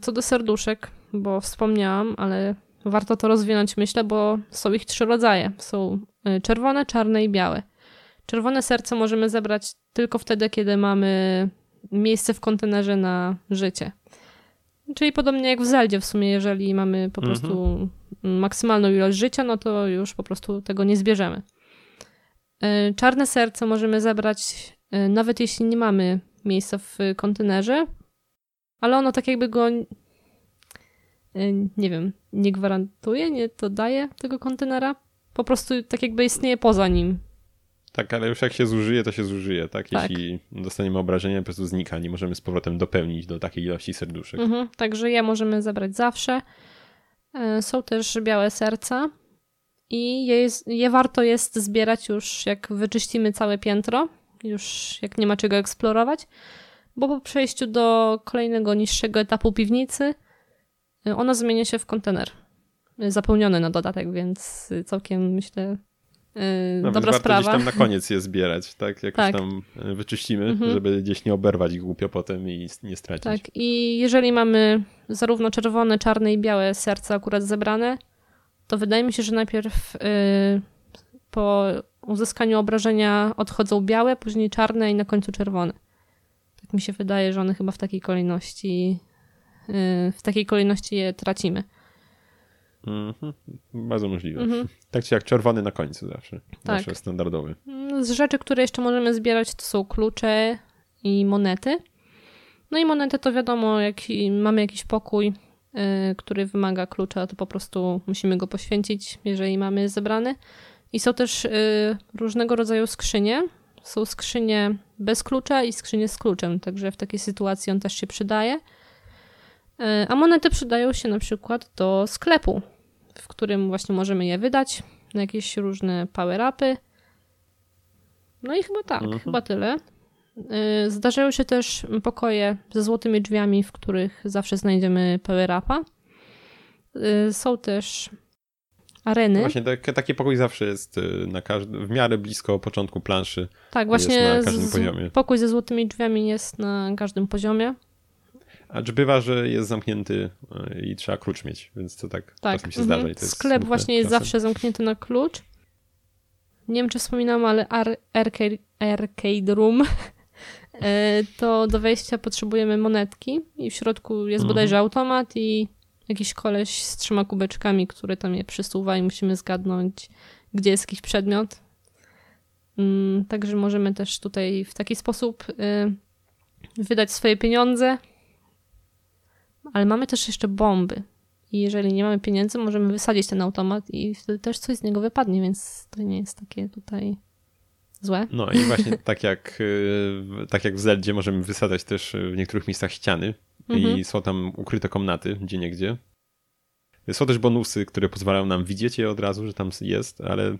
Co do serduszek, bo wspomniałam, ale warto to rozwinąć, myślę, bo są ich trzy rodzaje. Są e, czerwone, czarne i białe. Czerwone serce możemy zebrać tylko wtedy, kiedy mamy miejsce w kontenerze na życie. Czyli podobnie jak w Zeldzie w sumie, jeżeli mamy po mhm. prostu maksymalną ilość życia, no to już po prostu tego nie zbierzemy. E, czarne serce możemy zebrać nawet jeśli nie mamy miejsca w kontenerze, ale ono tak jakby go nie wiem, nie gwarantuje, nie to daje tego kontenera. Po prostu tak jakby istnieje poza nim. Tak, ale już jak się zużyje, to się zużyje, tak? tak. Jeśli dostaniemy obrażenia, po prostu znika, nie możemy z powrotem dopełnić do takiej ilości serduszek. Mhm, także je możemy zabrać zawsze. E, są też białe serca i je, jest, je warto jest zbierać już jak wyczyścimy całe piętro, już jak nie ma czego eksplorować, bo po przejściu do kolejnego niższego etapu piwnicy y, ona zmienia się w kontener y, zapełniony na dodatek, więc całkiem myślę no, dobra warto sprawa. gdzieś tam na koniec je zbierać, tak? Jakoś tak. tam wyczyścimy, mhm. żeby gdzieś nie oberwać głupio potem i nie stracić. Tak, i jeżeli mamy zarówno czerwone, czarne i białe serca akurat zebrane, to wydaje mi się, że najpierw yy, po uzyskaniu obrażenia odchodzą białe, później czarne i na końcu czerwone. Tak mi się wydaje, że one chyba w takiej kolejności yy, w takiej kolejności je tracimy. Mhm. Bardzo możliwe. Mhm. Tak czy jak czerwony na końcu zawsze. Tak. Zawsze standardowy. Mm, z rzeczy, które jeszcze możemy zbierać, to są klucze i monety. No i monety to wiadomo, jak mamy jakiś pokój, yy, który wymaga klucza, to po prostu musimy go poświęcić, jeżeli mamy zebrany. I są też y, różnego rodzaju skrzynie. Są skrzynie bez klucza i skrzynie z kluczem, także w takiej sytuacji on też się przydaje. Y, a monety przydają się na przykład do sklepu, w którym właśnie możemy je wydać na jakieś różne power-upy. No i chyba tak, mhm. chyba tyle. Y, zdarzają się też pokoje ze złotymi drzwiami, w których zawsze znajdziemy power-upa. Y, są też areny. Właśnie tak, taki pokój zawsze jest y, na każdy, w miarę blisko początku planszy. Tak, właśnie na każdym z, poziomie. pokój ze złotymi drzwiami jest na każdym poziomie. A czy bywa, że jest zamknięty y, i trzeba klucz mieć, więc to tak, tak. czasem się zdarza. Mhm. Sklep właśnie jest czasem. zawsze zamknięty na klucz. Nie wiem, czy wspominam, ale arcade, arcade room e, to do wejścia potrzebujemy monetki i w środku jest mhm. bodajże automat i jakiś koleś z trzema kubeczkami, który tam je przysuwa i musimy zgadnąć, gdzie jest jakiś przedmiot. Mm, także możemy też tutaj w taki sposób y, wydać swoje pieniądze. Ale mamy też jeszcze bomby. I jeżeli nie mamy pieniędzy, możemy wysadzić ten automat i wtedy też coś z niego wypadnie, więc to nie jest takie tutaj złe. No i właśnie tak jak, y, tak jak w Zeldzie możemy wysadzać też w niektórych miejscach ściany, mhm. i są tam ukryte komnaty gdzie niegdzie. Są też bonusy, które pozwalają nam widzieć je od razu, że tam jest, ale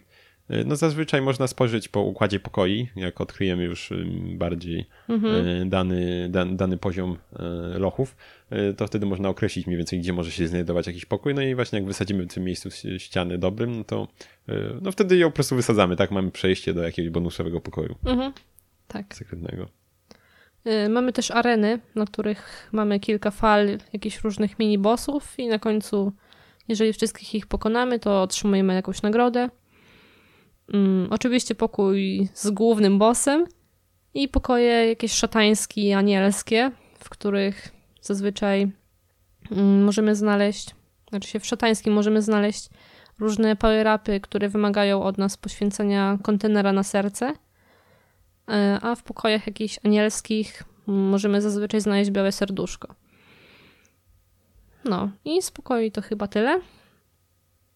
e, no zazwyczaj można spojrzeć po układzie pokoi, jak odkryjemy już bardziej mhm. E, dany, dan, dany poziom e, lochów, to wtedy można określić mniej więcej, gdzie może się znajdować jakiś pokój. No i właśnie jak wysadzimy w tym miejscu ściany dobrym, no to no wtedy ją po prostu wysadzamy, tak? Mamy przejście do jakiegoś bonusowego pokoju. Mhm. Tak. Sekretnego. Y, mamy też areny, na których mamy kilka fal jakichś różnych mini-bossów i na końcu, jeżeli wszystkich ich pokonamy, to otrzymujemy jakąś nagrodę. Um, oczywiście pokój z głównym bossem i pokoje jakieś szatańskie anielskie, w których zazwyczaj um, możemy znaleźć, znaczy się w szatańskim możemy znaleźć różne power-upy, które wymagają od nas poświęcenia kontenera na serce – a w pokojach jakichś anielskich możemy zazwyczaj znaleźć białe serduszko. No i z pokoi to chyba tyle.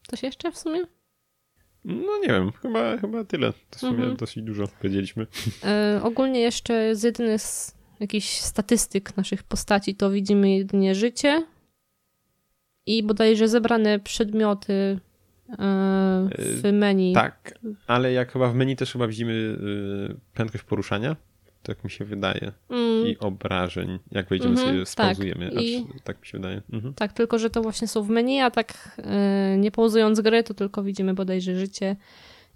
Coś jeszcze w sumie? No nie wiem, chyba, chyba tyle. To w sumie mhm. dosyć dużo powiedzieliśmy. E, ogólnie jeszcze z jedynych z jakichś statystyk naszych postaci to widzimy jedynie życie i bodajże zebrane przedmioty E, w menu. Tak, ale jak chyba w menu też chyba widzimy y, prędkość poruszania, tak mi się wydaje. Mm. I obrażeń, jak wejdziemy mm -hmm, sobie, spauzujemy. Tak, I... tak mi się wydaje. Mhm. Tak, tylko że to właśnie są w menu, a tak yy, nie pauzując gry, to tylko widzimy bodajże życie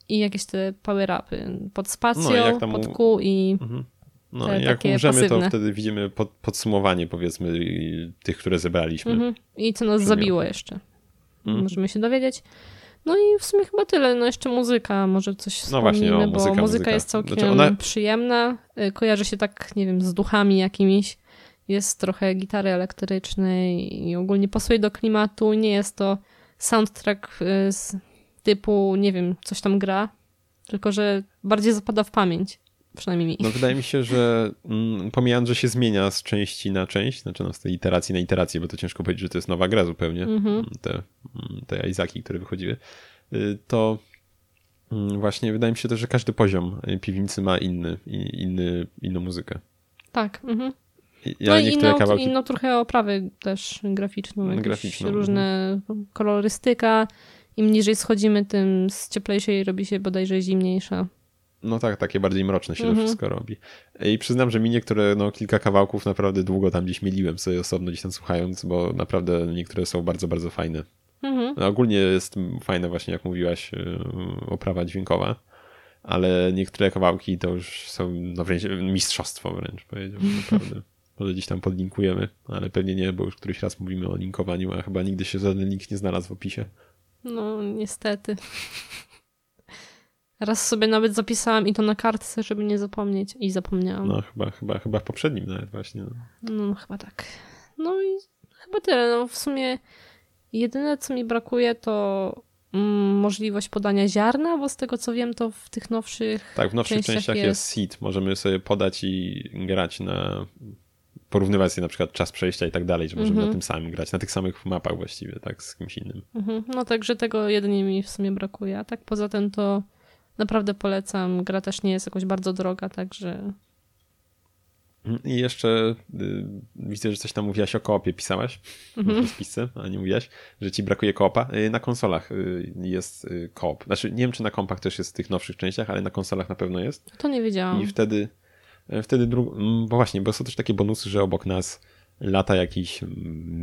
i jakieś te power-upy pod spacją, no, pod Q i... Mhm. No te i jak umrzemy, pasywne. to wtedy widzimy pod, podsumowanie powiedzmy tych, które zebraliśmy. Mhm. I co nas zabiło jeszcze. Mhm. Możemy się dowiedzieć. No i w sumie chyba tyle. No jeszcze muzyka, może coś No właśnie, wspomnimy, o, muzyka, bo muzyka muzyka. jest całkiem Znaczy ona- przyjemna. Y, Kojarzy się tak, nie wiem, z duchami jakimiś. Jest trochę gitary elektrycznej i ogólnie pasuje do klimatu. Nie jest to soundtrack y, z typu, nie wiem, coś tam gra, tylko że bardziej zapada w pamięć. Przynajmniej mi. No wydaje mi się, że mm, pomijając, że się zmienia z części na część, znaczy no, z tej iteracji na iterację, bo to ciężko powiedzieć, że to jest nowa gra zupełnie, Mhm. te, mm, te Izaki, które wychodziły, y, to mm, właśnie wydaje mi się też, że każdy poziom y, piwnicy ma inny, inny inną muzykę. Tak. Mhm. I- No Ja i inną, kawałki... inną trochę oprawę też graficzną. Graficzną, Różne kolorystyka. Im niżej schodzimy, tym z cieplejszej robi się bodajże zimniejsza. No tak, takie bardziej mroczne się to Mhm. wszystko robi. I przyznam, że mi niektóre, no kilka kawałków naprawdę długo tam gdzieś mieliłem sobie osobno gdzieś tam słuchając, bo naprawdę niektóre są bardzo, bardzo fajne. Mhm. No, ogólnie jest fajne właśnie, jak mówiłaś, yy, oprawa dźwiękowa, ale niektóre kawałki to już są no wręcz mistrzostwo wręcz powiedziałbym naprawdę. Może gdzieś tam podlinkujemy, ale pewnie nie, bo już któryś raz mówimy o linkowaniu, a chyba nigdy się żaden link nie znalazł w opisie. No, niestety. Raz sobie nawet zapisałam i to na kartce, żeby nie zapomnieć. I zapomniałam. No chyba, chyba, chyba w poprzednim nawet właśnie. No. No, chyba tak. No i chyba tyle. No, w sumie jedyne, co mi brakuje, to mm, możliwość podania ziarna, bo z tego, co wiem, to w tych nowszych Tak, w nowszych częściach częściach jest seed. Możemy sobie podać i grać na. Porównywać sobie na przykład czas przejścia i tak dalej, że możemy Mhm. na tym samym grać, na tych samych mapach właściwie, tak, z kimś innym. Mhm. No także tego jedynie mi w sumie brakuje. A tak poza tym to naprawdę polecam. Gra też nie jest jakoś bardzo droga, także I jeszcze y, widzę, że coś tam mówiłaś o koopie, pisałaś Mhm. w spisce, a nie mówiłaś, że ci brakuje koopa. Y, Na konsolach y, jest y, koop. Znaczy, nie wiem, czy na kompach też jest w tych nowszych częściach, ale na konsolach na pewno jest. to nie wiedziałam. I wtedy, y, wtedy mm, bo właśnie, bo są też takie bonusy, że obok nas lata jakiś mm,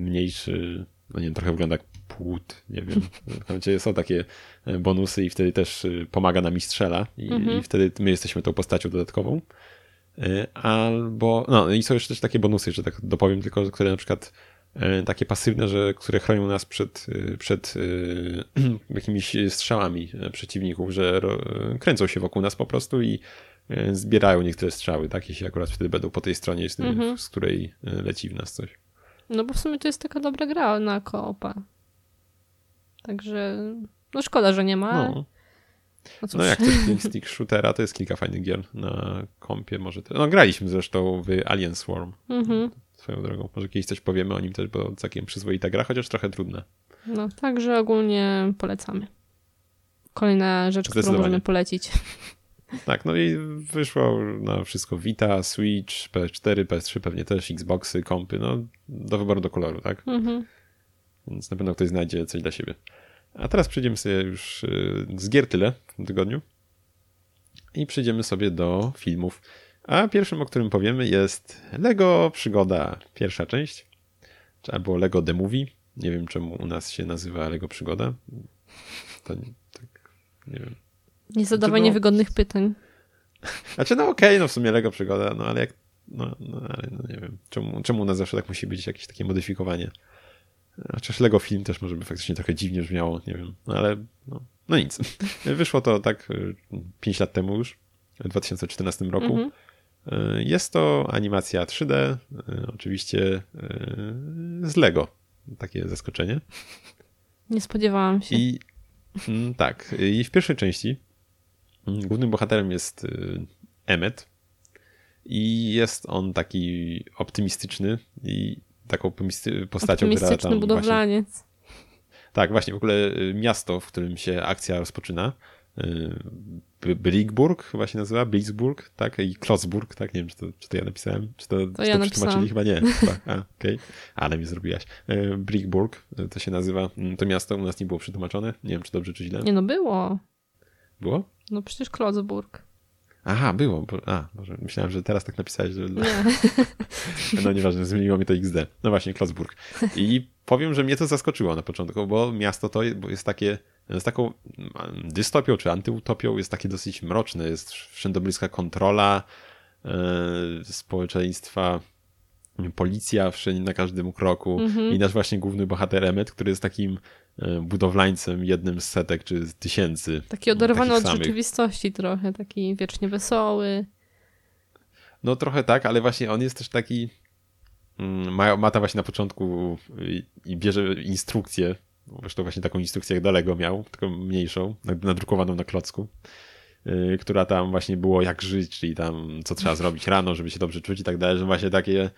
mniejszy, no nie wiem, trochę wygląda jak płód, nie wiem. W końcu są takie y, bonusy i wtedy też y, pomaga nam i strzela i, Mhm. i wtedy my jesteśmy tą postacią dodatkową. Y, Albo, no i są jeszcze też takie bonusy, że tak dopowiem tylko, które na przykład takie pasywne, że, które chronią nas przed, przed jakimiś strzałami przeciwników, że kręcą się wokół nas po prostu i zbierają niektóre strzały, tak, jeśli akurat wtedy będą po tej stronie, z, Mhm. której leci w nas coś. No bo w sumie to jest taka dobra gra na koopa. Także no szkoda, że nie ma. No, No, no jak pięć stick shootera, to jest kilka fajnych gier na kompie, może te, no graliśmy zresztą w Alien Swarm, Mhm. swoją drogą, może kiedyś coś powiemy o nim też, bo całkiem przyzwoita gra, chociaż trochę trudna. No, także ogólnie polecamy. Kolejna rzecz, którą możemy polecić. Tak, no i wyszło na wszystko Vita, Switch, PS4, PS3 pewnie też, Xboxy, kompy, no do wyboru do koloru, tak? Mhm. Więc na pewno ktoś znajdzie coś dla siebie. A teraz przejdziemy sobie już y, z gier tyle w tym tygodniu i przejdziemy sobie do filmów. A pierwszym, o którym powiemy jest Lego Przygoda, pierwsza część, albo Lego The Movie. Nie wiem, czemu u nas się nazywa Lego Przygoda. To nie, tak, nie wiem. Nie zadawaj Znaczy, no- niewygodnych pytań. Znaczy, no okej, no w sumie Lego Przygoda, no ale jak, no, no ale no nie wiem, czemu, czemu u nas zawsze tak musi być jakieś takie modyfikowanie. Chociaż Lego film też może by faktycznie trochę dziwnie brzmiało, nie wiem, no ale no, no nic. Wyszło to tak 5 lat temu już, w 2014 roku. Mhm. Y, Jest to animacja 3D, y, oczywiście z Lego. Takie zaskoczenie. Nie spodziewałam się. I mm, tak, i w pierwszej części mm, głównym bohaterem jest Emmet i jest on taki optymistyczny i taką postacią, która tam właśnie, budowlaniec. tak, właśnie w ogóle y, miasto, w którym się akcja rozpoczyna y, B- Blickburg chyba się nazywa, Blitzburg, tak, i Klotzburg, tak, nie wiem, czy to, czy to ja napisałem, czy to, czy to ja przetłumaczyli, chyba nie, chyba, a, okej, ale mi zrobiłaś. Y, Blickburg y, to się nazywa, Mm, to miasto u nas nie było przetłumaczone, nie wiem, czy dobrze, czy źle. Nie no, było. Było? No przecież Klocburg. Aha, było, bo, a, może myślałem, że teraz tak napisałeś, że Nie. no nieważne, zmieniło mi to XD. No właśnie, Klotzburg. I powiem, że mnie to zaskoczyło na początku, bo miasto to jest- takie, z taką mm, dystopią czy antyutopią, jest takie dosyć mroczne, jest wszędobylska kontrola, społeczeństwa policja wszędzie na każdym kroku Mhm. i nasz właśnie główny bohater Emmet, który jest takim budowlańcem jednym z setek czy z tysięcy. Taki oderwany od samych. rzeczywistości trochę, taki wiecznie wesoły. No trochę tak, ale właśnie on jest też taki mm, ma, ma tam właśnie na początku i, i bierze instrukcję, zresztą właśnie taką instrukcję jak Dalego miał, tylko mniejszą, nad- nadrukowaną na klocku, yy, która tam właśnie było jak żyć, czyli tam co trzeba zrobić rano, żeby się dobrze czuć i tak dalej, że właśnie takie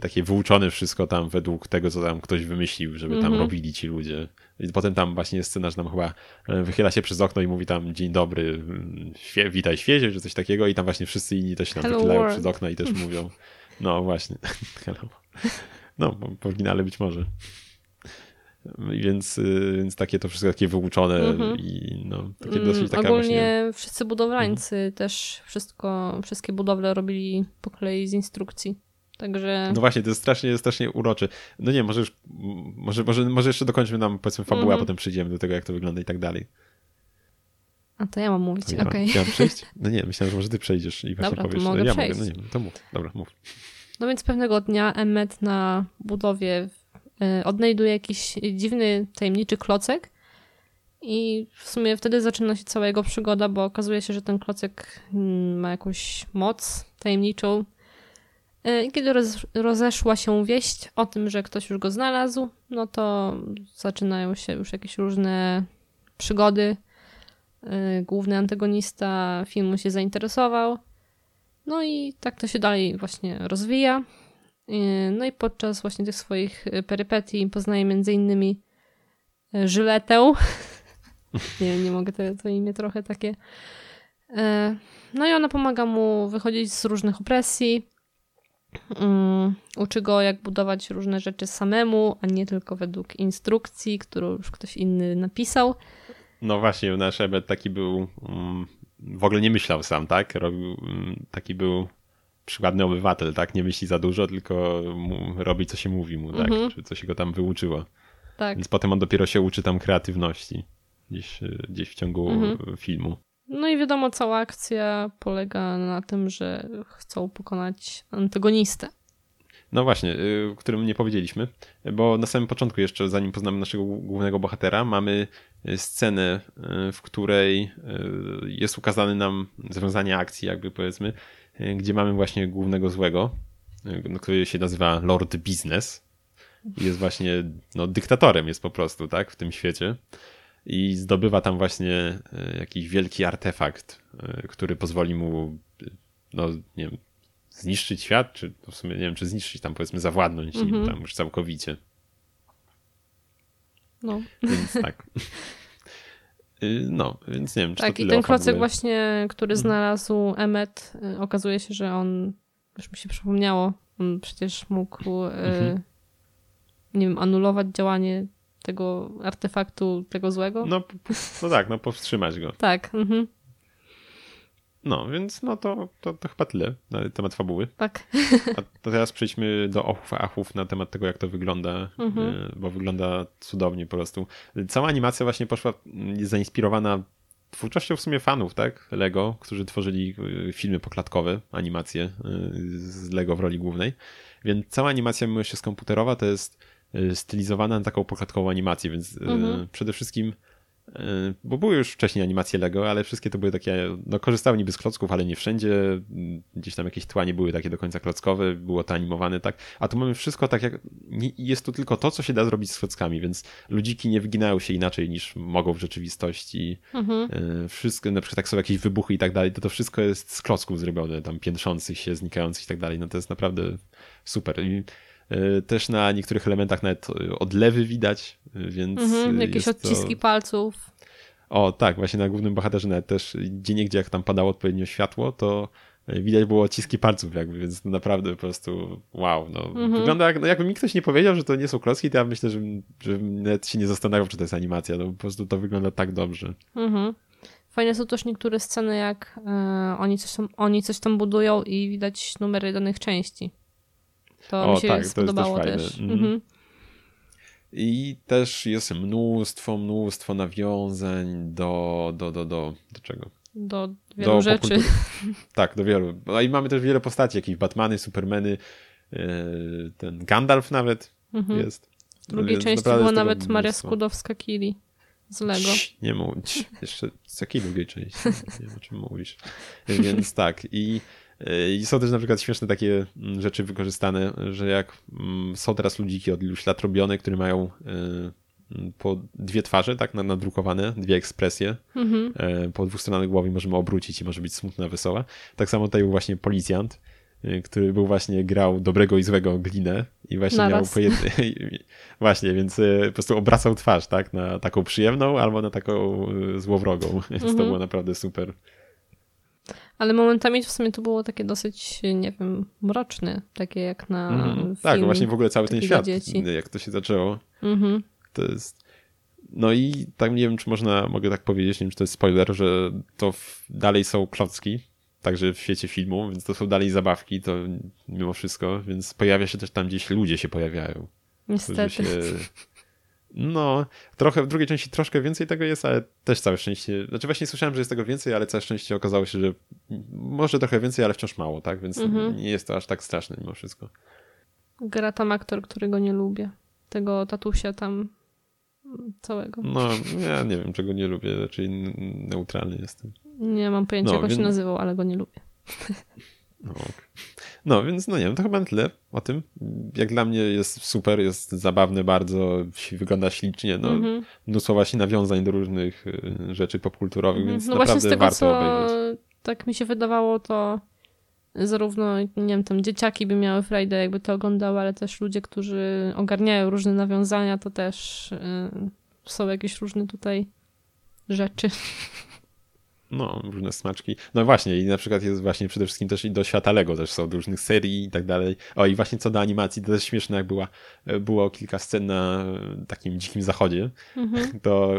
takie wyuczone wszystko tam według tego, co tam ktoś wymyślił, żeby tam Mhm. robili ci ludzie. I potem tam właśnie jest scena, że tam chyba e, wychyla się przez okno i mówi tam dzień dobry, mm, świe, witaj świezie, czy coś takiego i tam właśnie wszyscy inni też się tam Hello wychylają world. przez okno i też mówią, no właśnie, hello. No, w oryginale być może. Więc, y, więc takie to wszystko takie wyuczone Mhm. i no, takie Mm, dosyć taka Ogólnie właśnie... Wszyscy budowlańcy też wszystko, wszystkie budowle robili po kolei z instrukcji. Także No właśnie, to jest strasznie, strasznie uroczy. No nie, może, już, może, może, może jeszcze dokończymy nam powiedzmy fabułę, Mhm. a potem przyjdziemy do tego, jak to wygląda i tak dalej. A to ja mam mówić, To okej. mam przejść? No nie, myślałem, że może ty przejdziesz i właśnie Dobra, to powiesz. mogę ja przejść. mogę, no nie, to mów. Dobra, mów. No więc pewnego dnia Emmet na budowie y, odnajduje jakiś dziwny, tajemniczy klocek i w sumie wtedy zaczyna się cała jego przygoda, bo okazuje się, że ten klocek mm, ma jakąś moc tajemniczą. I kiedy roz, rozeszła się wieść o tym, że ktoś już go znalazł, no to zaczynają się już jakieś różne przygody. Y, Główny antagonista filmu się zainteresował. No i tak to się dalej właśnie rozwija. Yy, No i podczas właśnie tych swoich perypetii poznaje między innymi Żyletę. nie, nie mogę, to, to imię trochę takie. E, No i ona pomaga mu wychodzić z różnych opresji. Mm, Uczy go, jak budować różne rzeczy samemu, a nie tylko według instrukcji, którą już ktoś inny napisał. No właśnie, nasz Ebet taki był, mm, w ogóle nie myślał sam, tak? Robił, mm, taki był przykładny obywatel, tak? Nie myśli za dużo, tylko robi, co się mówi mu, tak? Mhm. Czy co się go tam wyuczyło. Tak. Więc potem on dopiero się uczy tam kreatywności gdzieś, gdzieś w ciągu Mhm. filmu. No i wiadomo, cała akcja polega na tym, że chcą pokonać antagonistę. No właśnie, y, o którym nie powiedzieliśmy, bo na samym początku jeszcze, zanim poznamy naszego głównego bohatera, mamy y, scenę, y, w której jest ukazany nam związanie akcji, jakby powiedzmy, gdzie mamy właśnie głównego złego, no, który się nazywa Lord Business jest właśnie no, dyktatorem jest po prostu, tak, w tym świecie i zdobywa tam właśnie y, jakiś wielki artefakt, y, który pozwoli mu, no nie wiem, zniszczyć świat, czy w sumie nie wiem, czy zniszczyć tam powiedzmy zawładnąć nim Mhm. tam już całkowicie. No, Więc tak. Y, No, więc nie wiem, czy to tak, i ten klocek właśnie, który Mhm. znalazł Emmet, okazuje się, że on, już mi się przypomniało, on przecież mógł, y, Mhm. nie wiem, anulować działanie tego artefaktu, tego złego. No, no tak, no powstrzymać go. Tak, mhm, No, więc no to, to, to chyba tyle na temat fabuły. tak. A to teraz przejdźmy do ochów, achów na temat tego, jak to wygląda, Mhm. y, bo wygląda cudownie po prostu. Cała animacja właśnie poszła, mm, jest zainspirowana twórczością w sumie fanów, tak? Lego, którzy tworzyli y, filmy poklatkowe, animacje y, z Lego w roli głównej. Więc cała animacja, mimo że jest komputerowa, to jest stylizowana na taką poklatkową animację, więc y, Mhm. przede wszystkim y, bo były już wcześniej animacje Lego, ale wszystkie to były takie, no korzystały niby z klocków, ale nie wszędzie, Mm, gdzieś tam jakieś tła nie były takie do końca klockowe, było to animowane tak, a tu mamy wszystko tak jak, jest tu tylko to, co się da zrobić z klockami, więc ludziki nie wyginają się inaczej niż mogą w rzeczywistości, Mhm. Y, wszystko, na przykład jak są jakieś wybuchy i tak dalej, to to wszystko jest z klocków zrobione, tam piętrzących się, znikających i tak dalej, no to jest naprawdę super. I y, też na niektórych elementach nawet y, odlewy widać, y, więc Mhm. y, Jakieś jest to- odciski palców. o, tak, właśnie na głównym bohaterze nawet też gdzie niegdzie jak tam padało odpowiednio światło, to y, widać było odciski palców jakby, więc naprawdę po prostu wow, no. Mhm. Wygląda jak, no jakby mi ktoś nie powiedział, że to nie są klocki, to ja myślę, że, że nawet się nie zastanawiał, czy to jest animacja, no po prostu to wygląda tak dobrze. Mhm. Fajne są też niektóre sceny, jak e, oni, coś tam, oni coś tam budują i widać numery danych części. To O, mi się tak, to jest też też. Mhm. Mhm. I też jest mnóstwo, mnóstwo nawiązań do, do, do, do, do czego? Do wielu do rzeczy. Tak, do wielu. No i mamy też wiele postaci, jakieś Batmany, Supermany, e, ten Gandalf nawet mhm. jest. W drugiej części było nawet Maria Skłodowska-Kili z Lego. Cii, nie mówić. Jeszcze z jakiej drugiej części? Nie wiem, o czym mówisz. Więc tak. I, I są też na przykład śmieszne takie mm, rzeczy wykorzystane, że jak mm, są teraz ludziki od iluś lat robione, które mają po dwie twarze, tak, nadrukowane, dwie ekspresje. Mhm. E, po dwóch stronach głowy możemy obrócić i może być smutna, wesoła. Tak samo tutaj był właśnie policjant, który był właśnie, grał dobrego i złego glinę i właśnie na miał po jednej, właśnie, więc po prostu obracał twarz, tak, na taką przyjemną albo na taką złowrogą, więc mhm. to było naprawdę super. Ale momentami w sumie to było takie dosyć, nie wiem, mroczne, takie jak na mm, Tak, właśnie w ogóle cały ten świat, dzieci. jak to się zaczęło. Mhm. To jest. No i tak nie wiem, czy można, mogę tak powiedzieć, nie wiem, czy to jest spoiler, że to w, dalej są klocki, także w świecie filmu, więc to są dalej zabawki, to mimo wszystko, więc pojawia się też tam gdzieś ludzie się pojawiają. Niestety. Się, no, trochę w drugiej części troszkę więcej tego jest, ale też całe szczęście. Znaczy właśnie słyszałem, że jest tego więcej, ale całe szczęście okazało się, że może trochę więcej, ale wciąż mało, tak? Więc mhm. nie jest to aż tak straszne mimo wszystko. Gra tam aktor, którego nie lubię. Tego tatusia tam całego. No, ja nie wiem, czego nie lubię, raczej neutralny jestem. Nie mam pojęcia, no, jak więc... się nazywał, ale go nie lubię. No, no, więc no nie wiem, to chyba tyle o tym. Jak dla mnie jest super, jest zabawne bardzo, wygląda ślicznie, no, mm-hmm. mnóstwo właśnie nawiązań do różnych y, rzeczy popkulturowych, mm-hmm. więc no naprawdę właśnie z tego, warto co obejrzeć. Tak mi się wydawało, to zarówno, nie wiem, tam dzieciaki by miały frajdę, jakby to oglądały, ale też ludzie, którzy ogarniają różne nawiązania, to też yy, są jakieś różne tutaj rzeczy. No, różne smaczki. No właśnie, i na przykład jest właśnie przede wszystkim też i do świata Lego też są, do różnych serii i tak dalej. O, i właśnie co do animacji, to też śmieszne, jak była, było kilka scen na takim dzikim zachodzie, mhm. to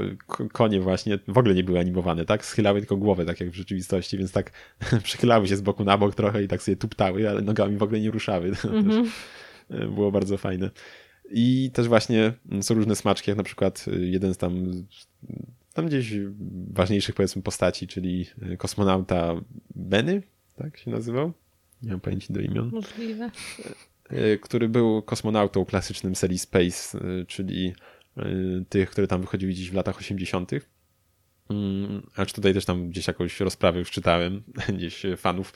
konie właśnie w ogóle nie były animowane, tak? Schylały tylko głowę, tak jak w rzeczywistości, więc tak przechylały się z boku na bok trochę i tak sobie tuptały, ale nogami w ogóle nie ruszały. Mhm. E, było bardzo fajne. I też właśnie są różne smaczki, jak na przykład jeden z tam tam gdzieś ważniejszych powiedzmy postaci, czyli e, kosmonauta Benny, tak się nazywał? Nie mam pamięci do imion. Możliwe. E, który był kosmonautą klasycznym serii Space, e, czyli tych, które tam wychodziły gdzieś w latach 80. Mm, acz tutaj też tam gdzieś jakąś rozprawę już czytałem, gdzieś fanów,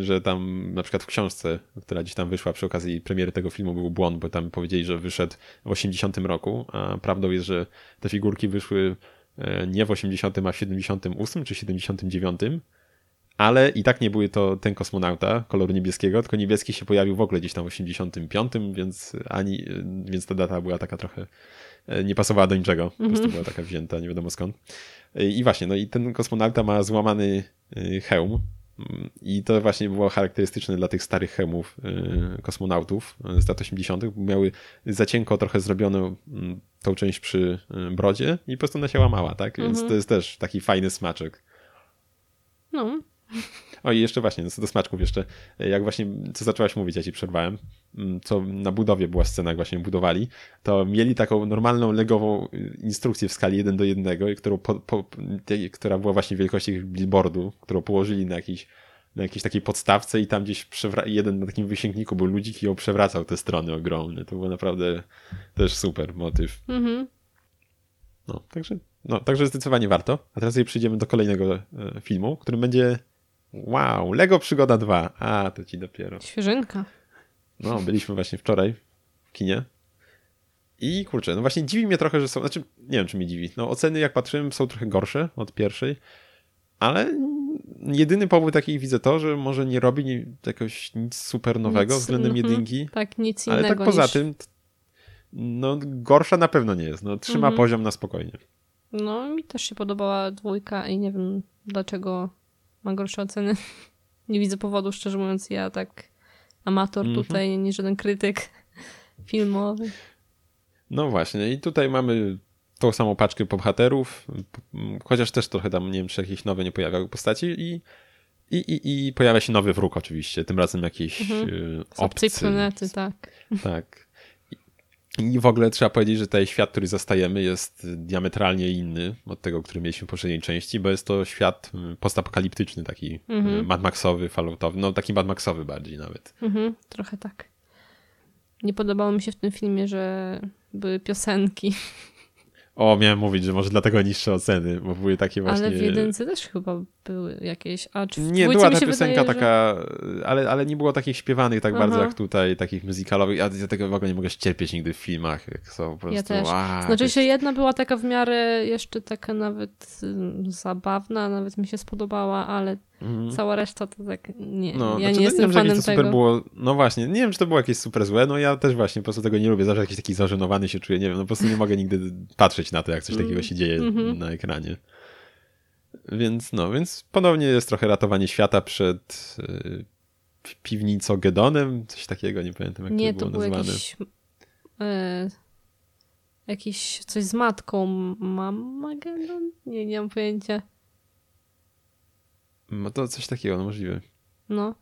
że tam na przykład w książce, która gdzieś tam wyszła przy okazji premiery tego filmu był błąd, bo tam powiedzieli, że wyszedł w 80 roku, a prawdą jest, że te figurki wyszły E, nie w 80, a w 78 czy 79, ale i tak nie były to ten kosmonauta koloru niebieskiego, tylko niebieski się pojawił w ogóle gdzieś tam w 85, więc ani, więc ta data była taka trochę e, nie pasowała do niczego, po prostu mhm. była taka wzięta, nie wiadomo skąd. E, I właśnie, no i ten kosmonauta ma złamany hełm, i to właśnie było charakterystyczne dla tych starych chemów y, kosmonautów z lat 80., miały za cienko trochę zrobioną mm, tą część przy y, brodzie i po prostu ona się łamała, tak? Więc mhm. to jest też taki fajny smaczek. No. O i jeszcze właśnie, co do smaczków jeszcze, jak właśnie, co zaczęłaś mówić, ja ci przerwałem, mm, co na budowie była scena, jak właśnie budowali, to mieli taką normalną legową y, instrukcję w skali 1 do 1, którą po, po, która była właśnie wielkości billboardu, którą położyli na jakiś na jakiejś takiej podstawce i tam gdzieś jeden na takim wysięgniku był ludzik i ją przewracał te strony ogromne. To było naprawdę też super motyw. Mhm. No, także, no, także zdecydowanie warto. A teraz przejdziemy do kolejnego e, filmu, którym będzie Wow, Lego Przygoda 2. A, to ci dopiero. Świeżynka. No, byliśmy właśnie wczoraj w kinie. I kurczę, no właśnie dziwi mnie trochę, że są, znaczy nie wiem czy mnie dziwi, no oceny jak patrzyłem są trochę gorsze od pierwszej, ale jedyny powód taki widzę to, że może nie robi jakoś nic super nowego nic, względem mm -hmm, jedynki. Tak, nic innego Ale tak poza niż... tym, no gorsza na pewno nie jest, no trzyma mm -hmm. poziom na spokojnie. No mi też się podobała dwójka i nie wiem dlaczego ma gorsze oceny. Nie widzę powodu, szczerze mówiąc, ja tak amator mm -hmm. tutaj, nie żaden krytyk filmowy. No właśnie, i tutaj mamy tą samą paczkę bohaterów, chociaż też trochę tam, nie wiem, czy jakieś nowe nie pojawiały postaci i, i, i, i pojawia się nowy wróg oczywiście, tym razem jakiś mhm. obcy. Z planety, tak. Tak. I w ogóle trzeba powiedzieć, że ten świat, który zastajemy, jest diametralnie inny od tego, który mieliśmy w poprzedniej części, bo jest to świat postapokaliptyczny, taki mm Mad Maxowy, Falloutowy, no taki Mad Maxowy bardziej nawet. Mhm, trochę tak. Nie podobało mi się w tym filmie, że były piosenki. O, miałem mówić, że może dlatego niższe oceny, bo były takie właśnie... Ale w jedynce też chyba były jakieś, a czy w Nie, była ta piosenka wydaje, taka, że... ale, ale nie było takich śpiewanych tak Aha. bardzo jak tutaj, takich muzykalowych. Ja, ja tego w ogóle nie mogę ścierpieć nigdy w filmach, jak są po prostu... Ja też. Wow, znaczy się jedna była taka w miarę jeszcze taka nawet zabawna, nawet mi się spodobała, ale Mhm. Cała reszta to tak nie. No, ja znaczy, nie jestem nie wiem, fanem to tego. Było, no właśnie, nie wiem, czy to było jakieś super złe. No ja też właśnie po prostu tego nie lubię. Zawsze jakiś taki zażenowany się czuję. Nie wiem, no po prostu nie mogę nigdy patrzeć na to, jak coś takiego mm. się dzieje mm -hmm. na ekranie. Więc no, więc ponownie jest trochę ratowanie świata przed y, piwnicą Gedonem, coś takiego, nie pamiętam jak nie, to było, to nazwane. Jakiś, y, jakiś coś z matką Mamagedon? Nie, nie mam pojęcia. No to coś takiego, no możliwe. No.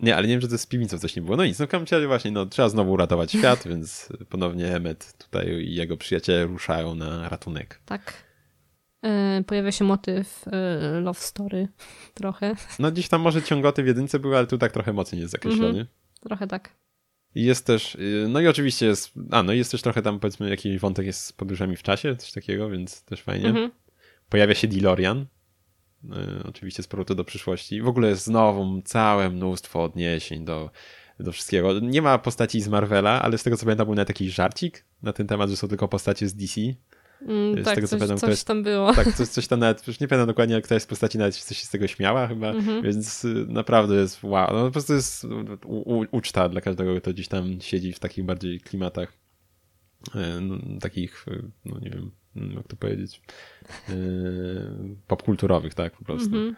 Nie, ale nie wiem, że to z piwnicą coś nie było. No nic, no w właśnie, no trzeba znowu uratować świat, więc ponownie Emmet tutaj i jego przyjaciele ruszają na ratunek. Tak. E, pojawia się motyw e, love story trochę. No gdzieś tam może ciągoty w jedynce były, ale tu tak trochę mocniej jest zakreślony. Mhm. Trochę tak. Jest też, y, no i oczywiście jest, a no jest też trochę tam powiedzmy jakiś wątek jest z podróżami w czasie, coś takiego, więc też fajnie. Mhm. Pojawia się DeLorean, Y, oczywiście z powrotu do przyszłości. W ogóle jest znowu całe mnóstwo odniesień do, do wszystkiego. Nie ma postaci z Marvela, ale z tego co pamiętam był nawet jakiś żarcik na ten temat, że są tylko postacie z DC. Mm, tak, tego, coś, pamiętam, coś tam było. Tak, coś, coś tam nawet, już nie pamiętam dokładnie, jak któraś z postaci nawet coś się z tego śmiała chyba, mm-hmm. więc y, naprawdę jest wow. No, po prostu jest u, u, uczta dla każdego, kto gdzieś tam siedzi w takich bardziej klimatach y, no, takich, no nie wiem, Mm, jak to powiedzieć, yy, popkulturowych, tak, po prostu. Mm -hmm.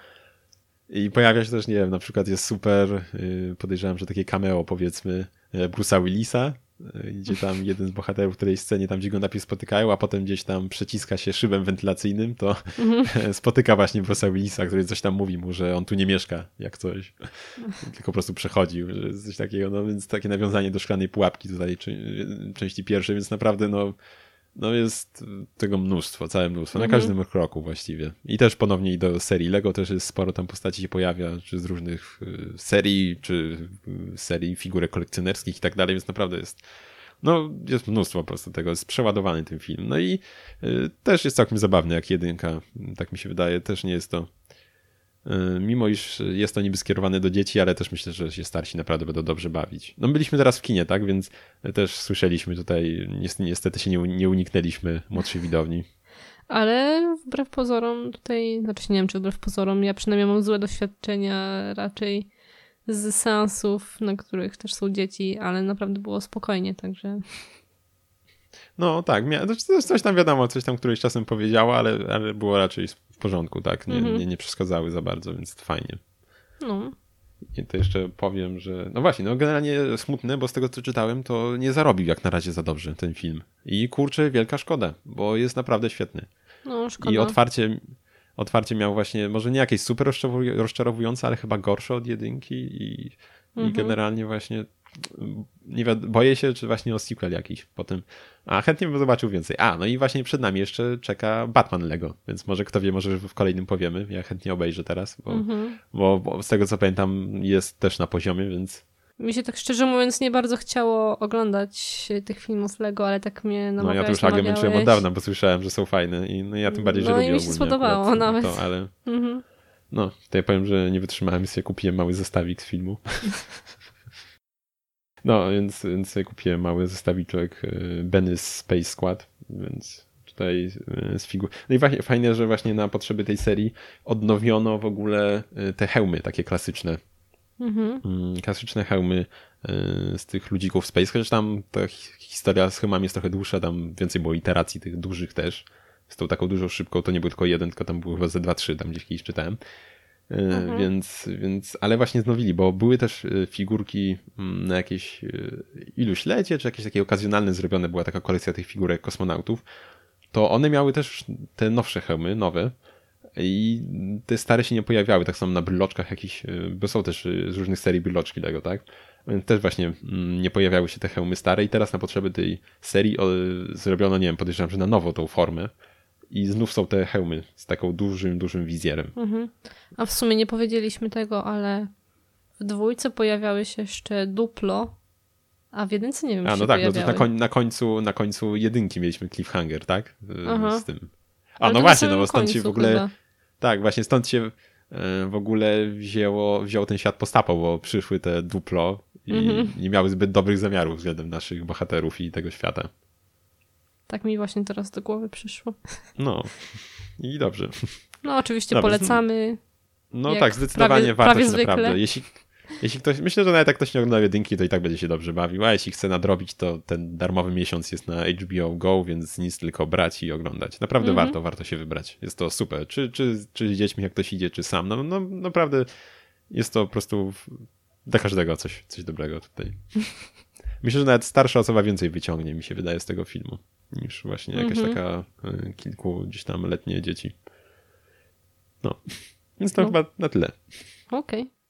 I pojawia się też, nie wiem, na przykład jest super, yy, podejrzewam, że takie cameo, powiedzmy, Bruce'a Willisa, gdzie tam jeden z bohaterów w której scenie, tam gdzie go najpierw spotykają, a potem gdzieś tam przeciska się szybem wentylacyjnym, to mm -hmm. spotyka właśnie Bruce'a Willisa, który coś tam mówi mu, że on tu nie mieszka, jak coś. Tylko po prostu przechodził, że coś takiego, no więc takie nawiązanie do szklanej pułapki tutaj, części pierwszej, więc naprawdę, no no jest tego mnóstwo, całe mnóstwo, na mhm. każdym kroku właściwie. I też ponownie do serii Lego też jest sporo tam postaci się pojawia, czy z różnych y, serii, czy y, serii figurek kolekcjonerskich i tak dalej, więc naprawdę jest no jest mnóstwo po prostu tego, jest przeładowany ten film. No i y, też jest całkiem zabawny jak jedynka, tak mi się wydaje, też nie jest to mimo iż jest to niby skierowane do dzieci, ale też myślę, że się starsi naprawdę będą dobrze bawić. No byliśmy teraz w kinie, tak, więc też słyszeliśmy tutaj, niestety się nie, nie uniknęliśmy młodszej widowni. Ale wbrew pozorom tutaj, znaczy nie wiem czy wbrew pozorom, ja przynajmniej mam złe doświadczenia raczej z seansów, na których też są dzieci, ale naprawdę było spokojnie, także... No tak, mia- coś tam wiadomo, coś tam któryś czasem powiedziała, ale, ale było raczej porządku, tak? Nie, mhm. nie, nie przeszkadzały za bardzo, więc fajnie. No. I to jeszcze powiem, że. No właśnie, no generalnie smutne, bo z tego co czytałem, to nie zarobił jak na razie za dobrze ten film. I kurczę, wielka szkoda, bo jest naprawdę świetny. No, szkoda. I otwarcie, otwarcie miał właśnie, może nie jakieś super rozczarowujące, ale chyba gorsze od jedynki i, mhm. i generalnie właśnie nie boję się, czy właśnie o sequel jakiś potem. A chętnie bym zobaczył więcej. A, no i właśnie przed nami jeszcze czeka Batman Lego, więc może kto wie, może w kolejnym powiemy. Ja chętnie obejrzę teraz, bo, mm-hmm. bo, bo z tego co pamiętam jest też na poziomie, więc mi się tak szczerze mówiąc nie bardzo chciało oglądać tych filmów Lego, ale tak mnie No ja to już Agę męczyłem od dawna, bo słyszałem, że są fajne i no ja tym bardziej, że no lubię i mi się spodobało nawet. To, ale... No, tutaj powiem, że nie wytrzymałem sobie kupiłem mały zestawik z filmu. No, więc, więc kupiłem mały zestawiczek y, Benny's Space Squad, więc tutaj y, z figur. No i właśnie, fajnie, że właśnie na potrzeby tej serii odnowiono w ogóle y, te hełmy takie klasyczne. Mhm. Mm, klasyczne hełmy z tych ludzików Space, chociaż tam ta historia z hełmami jest trochę dłuższa, tam więcej było iteracji tych dużych też. Z tą taką dużą szybką to nie był tylko jeden, tylko tam było chyba ze dwa, trzy, tam gdzieś kiedyś czytałem. E, mhm. Więc, więc, ale właśnie znowili, bo były też e, figurki mm, na jakieś e, iluś lecie, czy jakieś takie okazjonalne zrobione, była taka kolekcja tych figurek kosmonautów, to one miały też te nowsze hełmy, nowe, i te stare się nie pojawiały, tak samo na bryloczkach jakichś, bo są też z różnych serii bryloczki Lego, tak? też właśnie mm, nie pojawiały się te hełmy stare i teraz na potrzeby tej serii zrobiono, nie wiem, podejrzewam, że na nowo tą formę i znów są te hełmy z taką dużym, dużym wizjerem. Mhm. A w sumie nie powiedzieliśmy tego, ale w dwójce pojawiały się jeszcze duplo, a w jedynce nie wiem, A, no tak, no to na, koń, na, końcu, na końcu jedynki mieliśmy cliffhanger, tak? Aha. Z tym. A, no właśnie, no bo stąd się w ogóle... Chyba. Tak, właśnie stąd się e, w ogóle wzięło, wziął ten świat postapo, bo przyszły te duplo i mhm. nie miały zbyt dobrych zamiarów względem naszych bohaterów i tego świata. Tak mi właśnie teraz do głowy przyszło. No i dobrze. No oczywiście dobrze. polecamy. No tak, zdecydowanie prawie, warto prawie zwykle. naprawdę. Jeśli, jeśli ktoś, myślę, że nawet jak ktoś nie ogląda jedynki, to i tak będzie się dobrze bawił, a jeśli chce nadrobić, to ten darmowy miesiąc jest na HBO Go, więc nic tylko brać i oglądać. Naprawdę mhm. warto, warto się wybrać. Jest to super. Czy, czy, czy z dziećmi, jak ktoś idzie, czy sam. No, no naprawdę jest to po prostu dla każdego coś, coś dobrego tutaj. Myślę, że nawet starsza osoba więcej wyciągnie, mi się wydaje, z tego filmu, niż właśnie jakaś mm -hmm. taka y, kilku gdzieś tam letnie dzieci. No, więc to no. chyba na tyle. Okej. Okay.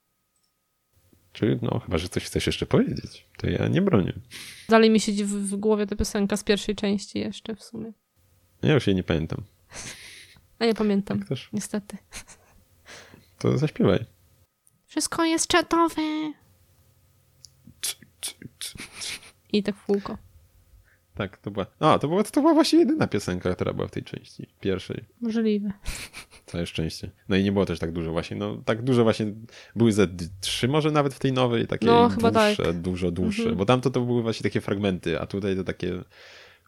Czy, no, chyba, że coś chcesz jeszcze powiedzieć, to ja nie bronię. Dalej mi siedzi w, w głowie ta piosenka z pierwszej części jeszcze w sumie. Ja już jej nie pamiętam. A ja pamiętam, tak niestety. To zaśpiewaj. Wszystko jest czatowe. I tak w kółko. Tak, to była. A, to była, to była właśnie jedyna piosenka, która była w tej części pierwszej. Możliwe. Całe szczęście. No i nie było też tak dużo właśnie. No tak dużo właśnie. Były ze trzy może nawet w tej nowej, takie no, dłuższe, tak. dużo dłuższe. Mhm. Bo tamto to były właśnie takie fragmenty, a tutaj to takie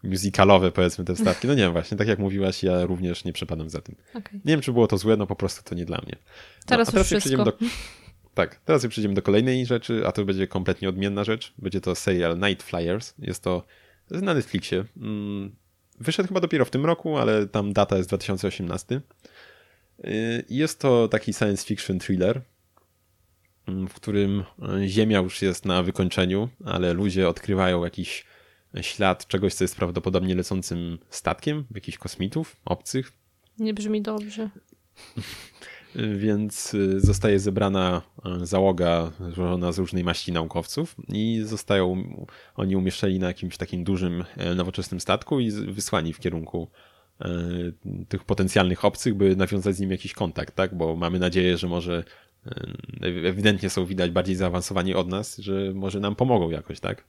musicalowe powiedzmy te wstawki. No nie wiem, właśnie tak jak mówiłaś, ja również nie przepadam za tym. Okay. Nie wiem, czy było to złe, no po prostu to nie dla mnie. No, teraz, teraz już wszystko. Do... Tak, teraz już przejdziemy do kolejnej rzeczy, a to będzie kompletnie odmienna rzecz. Będzie to serial Night Flyers. Jest to na Netflixie. Mm, wyszedł chyba dopiero w tym roku, ale tam data jest 2018. Y, jest to taki science fiction thriller, mm, w którym Ziemia już jest na wykończeniu, ale ludzie odkrywają jakiś ślad czegoś, co jest prawdopodobnie lecącym statkiem, jakichś kosmitów obcych. Nie brzmi dobrze. więc y, zostaje zebrana y, załoga złożona z różnej maści naukowców i zostają oni umieszczeni na jakimś takim dużym, e, nowoczesnym statku i wysłani w kierunku e, tych potencjalnych obcych, by nawiązać z nim jakiś kontakt, tak? Bo mamy nadzieję, że może e, ewidentnie są widać bardziej zaawansowani od nas, że może nam pomogą jakoś, tak?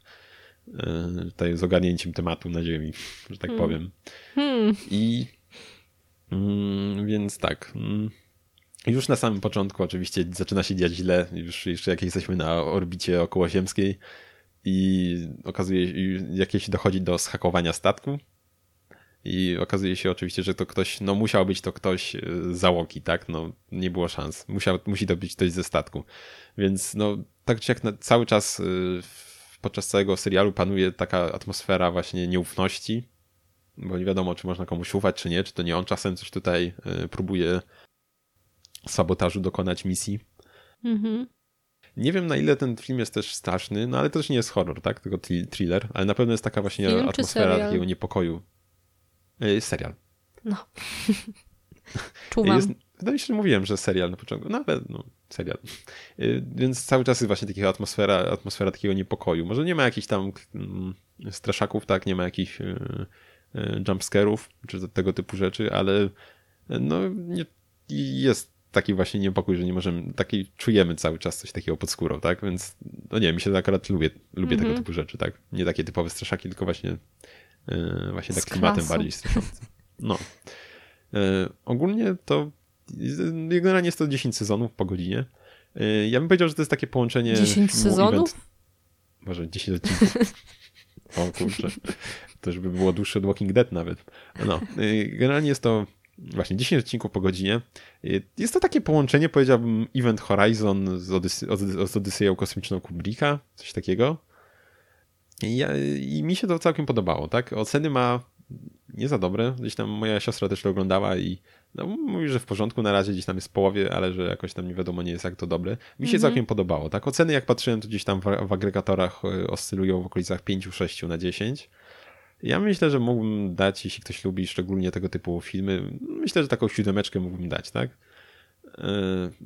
Tutaj z ogarnięciem tematu na ziemi, że tak hmm. powiem. Hmm. I mm, więc tak. Mm, już na samym początku oczywiście zaczyna się dziać źle, już jeszcze jak jesteśmy na orbicie okołoziemskiej i okazuje się, jakieś dochodzi do schakowania statku i okazuje się oczywiście, że to ktoś, no musiał być to ktoś z e, załogi, tak? No nie było szans. Musiał, musi to być ktoś ze statku. Więc no tak czy jak na, cały czas e, podczas całego serialu panuje taka atmosfera właśnie nieufności, bo nie wiadomo, czy można komuś ufać, czy nie, czy to nie on czasem coś tutaj e, próbuje sabotażu dokonać misji. Mhm. Nie wiem, na ile ten film jest też straszny, no ale to też nie jest horror, tak? Tylko thriller, ale na pewno jest taka właśnie film atmosfera takiego niepokoju. Jest serial. No. Czuwam. Jest, wydaje mi się, że mówiłem, że serial na początku, no ale no, serial. Y, więc cały czas jest właśnie taka atmosfera, atmosfera takiego niepokoju. Może nie ma jakichś tam mm, straszaków, tak? Nie ma jakichś y, jumpscarów, czy tego typu rzeczy, ale no nie, jest taki właśnie niepokój, że nie możemy, taki czujemy cały czas coś takiego pod skórą, tak? Więc, no nie, mi się akurat lubię, lubię mm -hmm. tego mhm. typu rzeczy, tak? Nie takie typowe straszaki, tylko właśnie, yy, właśnie tak klimatem bardziej straszącym. No. Yy, ogólnie to generalnie jest to 10 sezonów po godzinie. Yy, ja bym powiedział, że to jest takie połączenie... 10 sezonów? Event... Może 10 odcinków. o kurczę. To już by było dłuższe od Walking Dead nawet. No. Generalnie jest to właśnie 10 odcinków po godzinie. Jest to takie połączenie, powiedziałbym, Event Horizon z, Odysy z Odyseją Kosmiczną Kubricka, coś takiego. I, ja, I, mi się to całkiem podobało, tak? Oceny ma nie za dobre. Gdzieś tam moja siostra też to oglądała i no, mówi, że w porządku na razie gdzieś tam jest w połowie, ale że jakoś tam nie wiadomo nie jest jak to dobre. Mi się mhm. całkiem podobało, tak? Oceny jak patrzyłem, to gdzieś tam w, w agregatorach e, oscylują w okolicach 5-6 na 10. Ja myślę, że mógłbym dać, jeśli ktoś lubi szczególnie tego typu filmy, myślę, że taką siódemeczkę mógłbym dać, tak?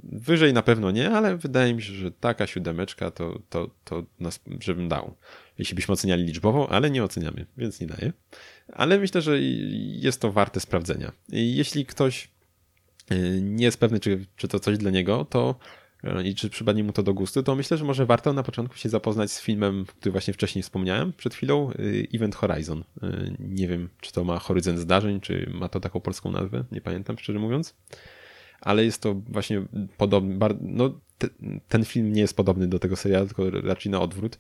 Wyżej na pewno nie, ale wydaje mi się, że taka siódemeczka to, to, to nas, żebym dał. Jeśli byśmy oceniali liczbowo, ale nie oceniamy, więc nie daję. Ale myślę, że jest to warte sprawdzenia. Jeśli ktoś nie jest pewny, czy, czy to coś dla niego, to E, i czy przypadnie mu to do gustu, to myślę, że może warto na początku się zapoznać z filmem, który właśnie wcześniej wspomniałem przed chwilą, e, Event Horizon. E, nie wiem, czy to ma horyzont zdarzeń, czy ma to taką polską nazwę, nie pamiętam szczerze mówiąc. Ale jest to właśnie podobny, no te, ten film nie jest podobny do tego serialu, tylko raczej na odwrót.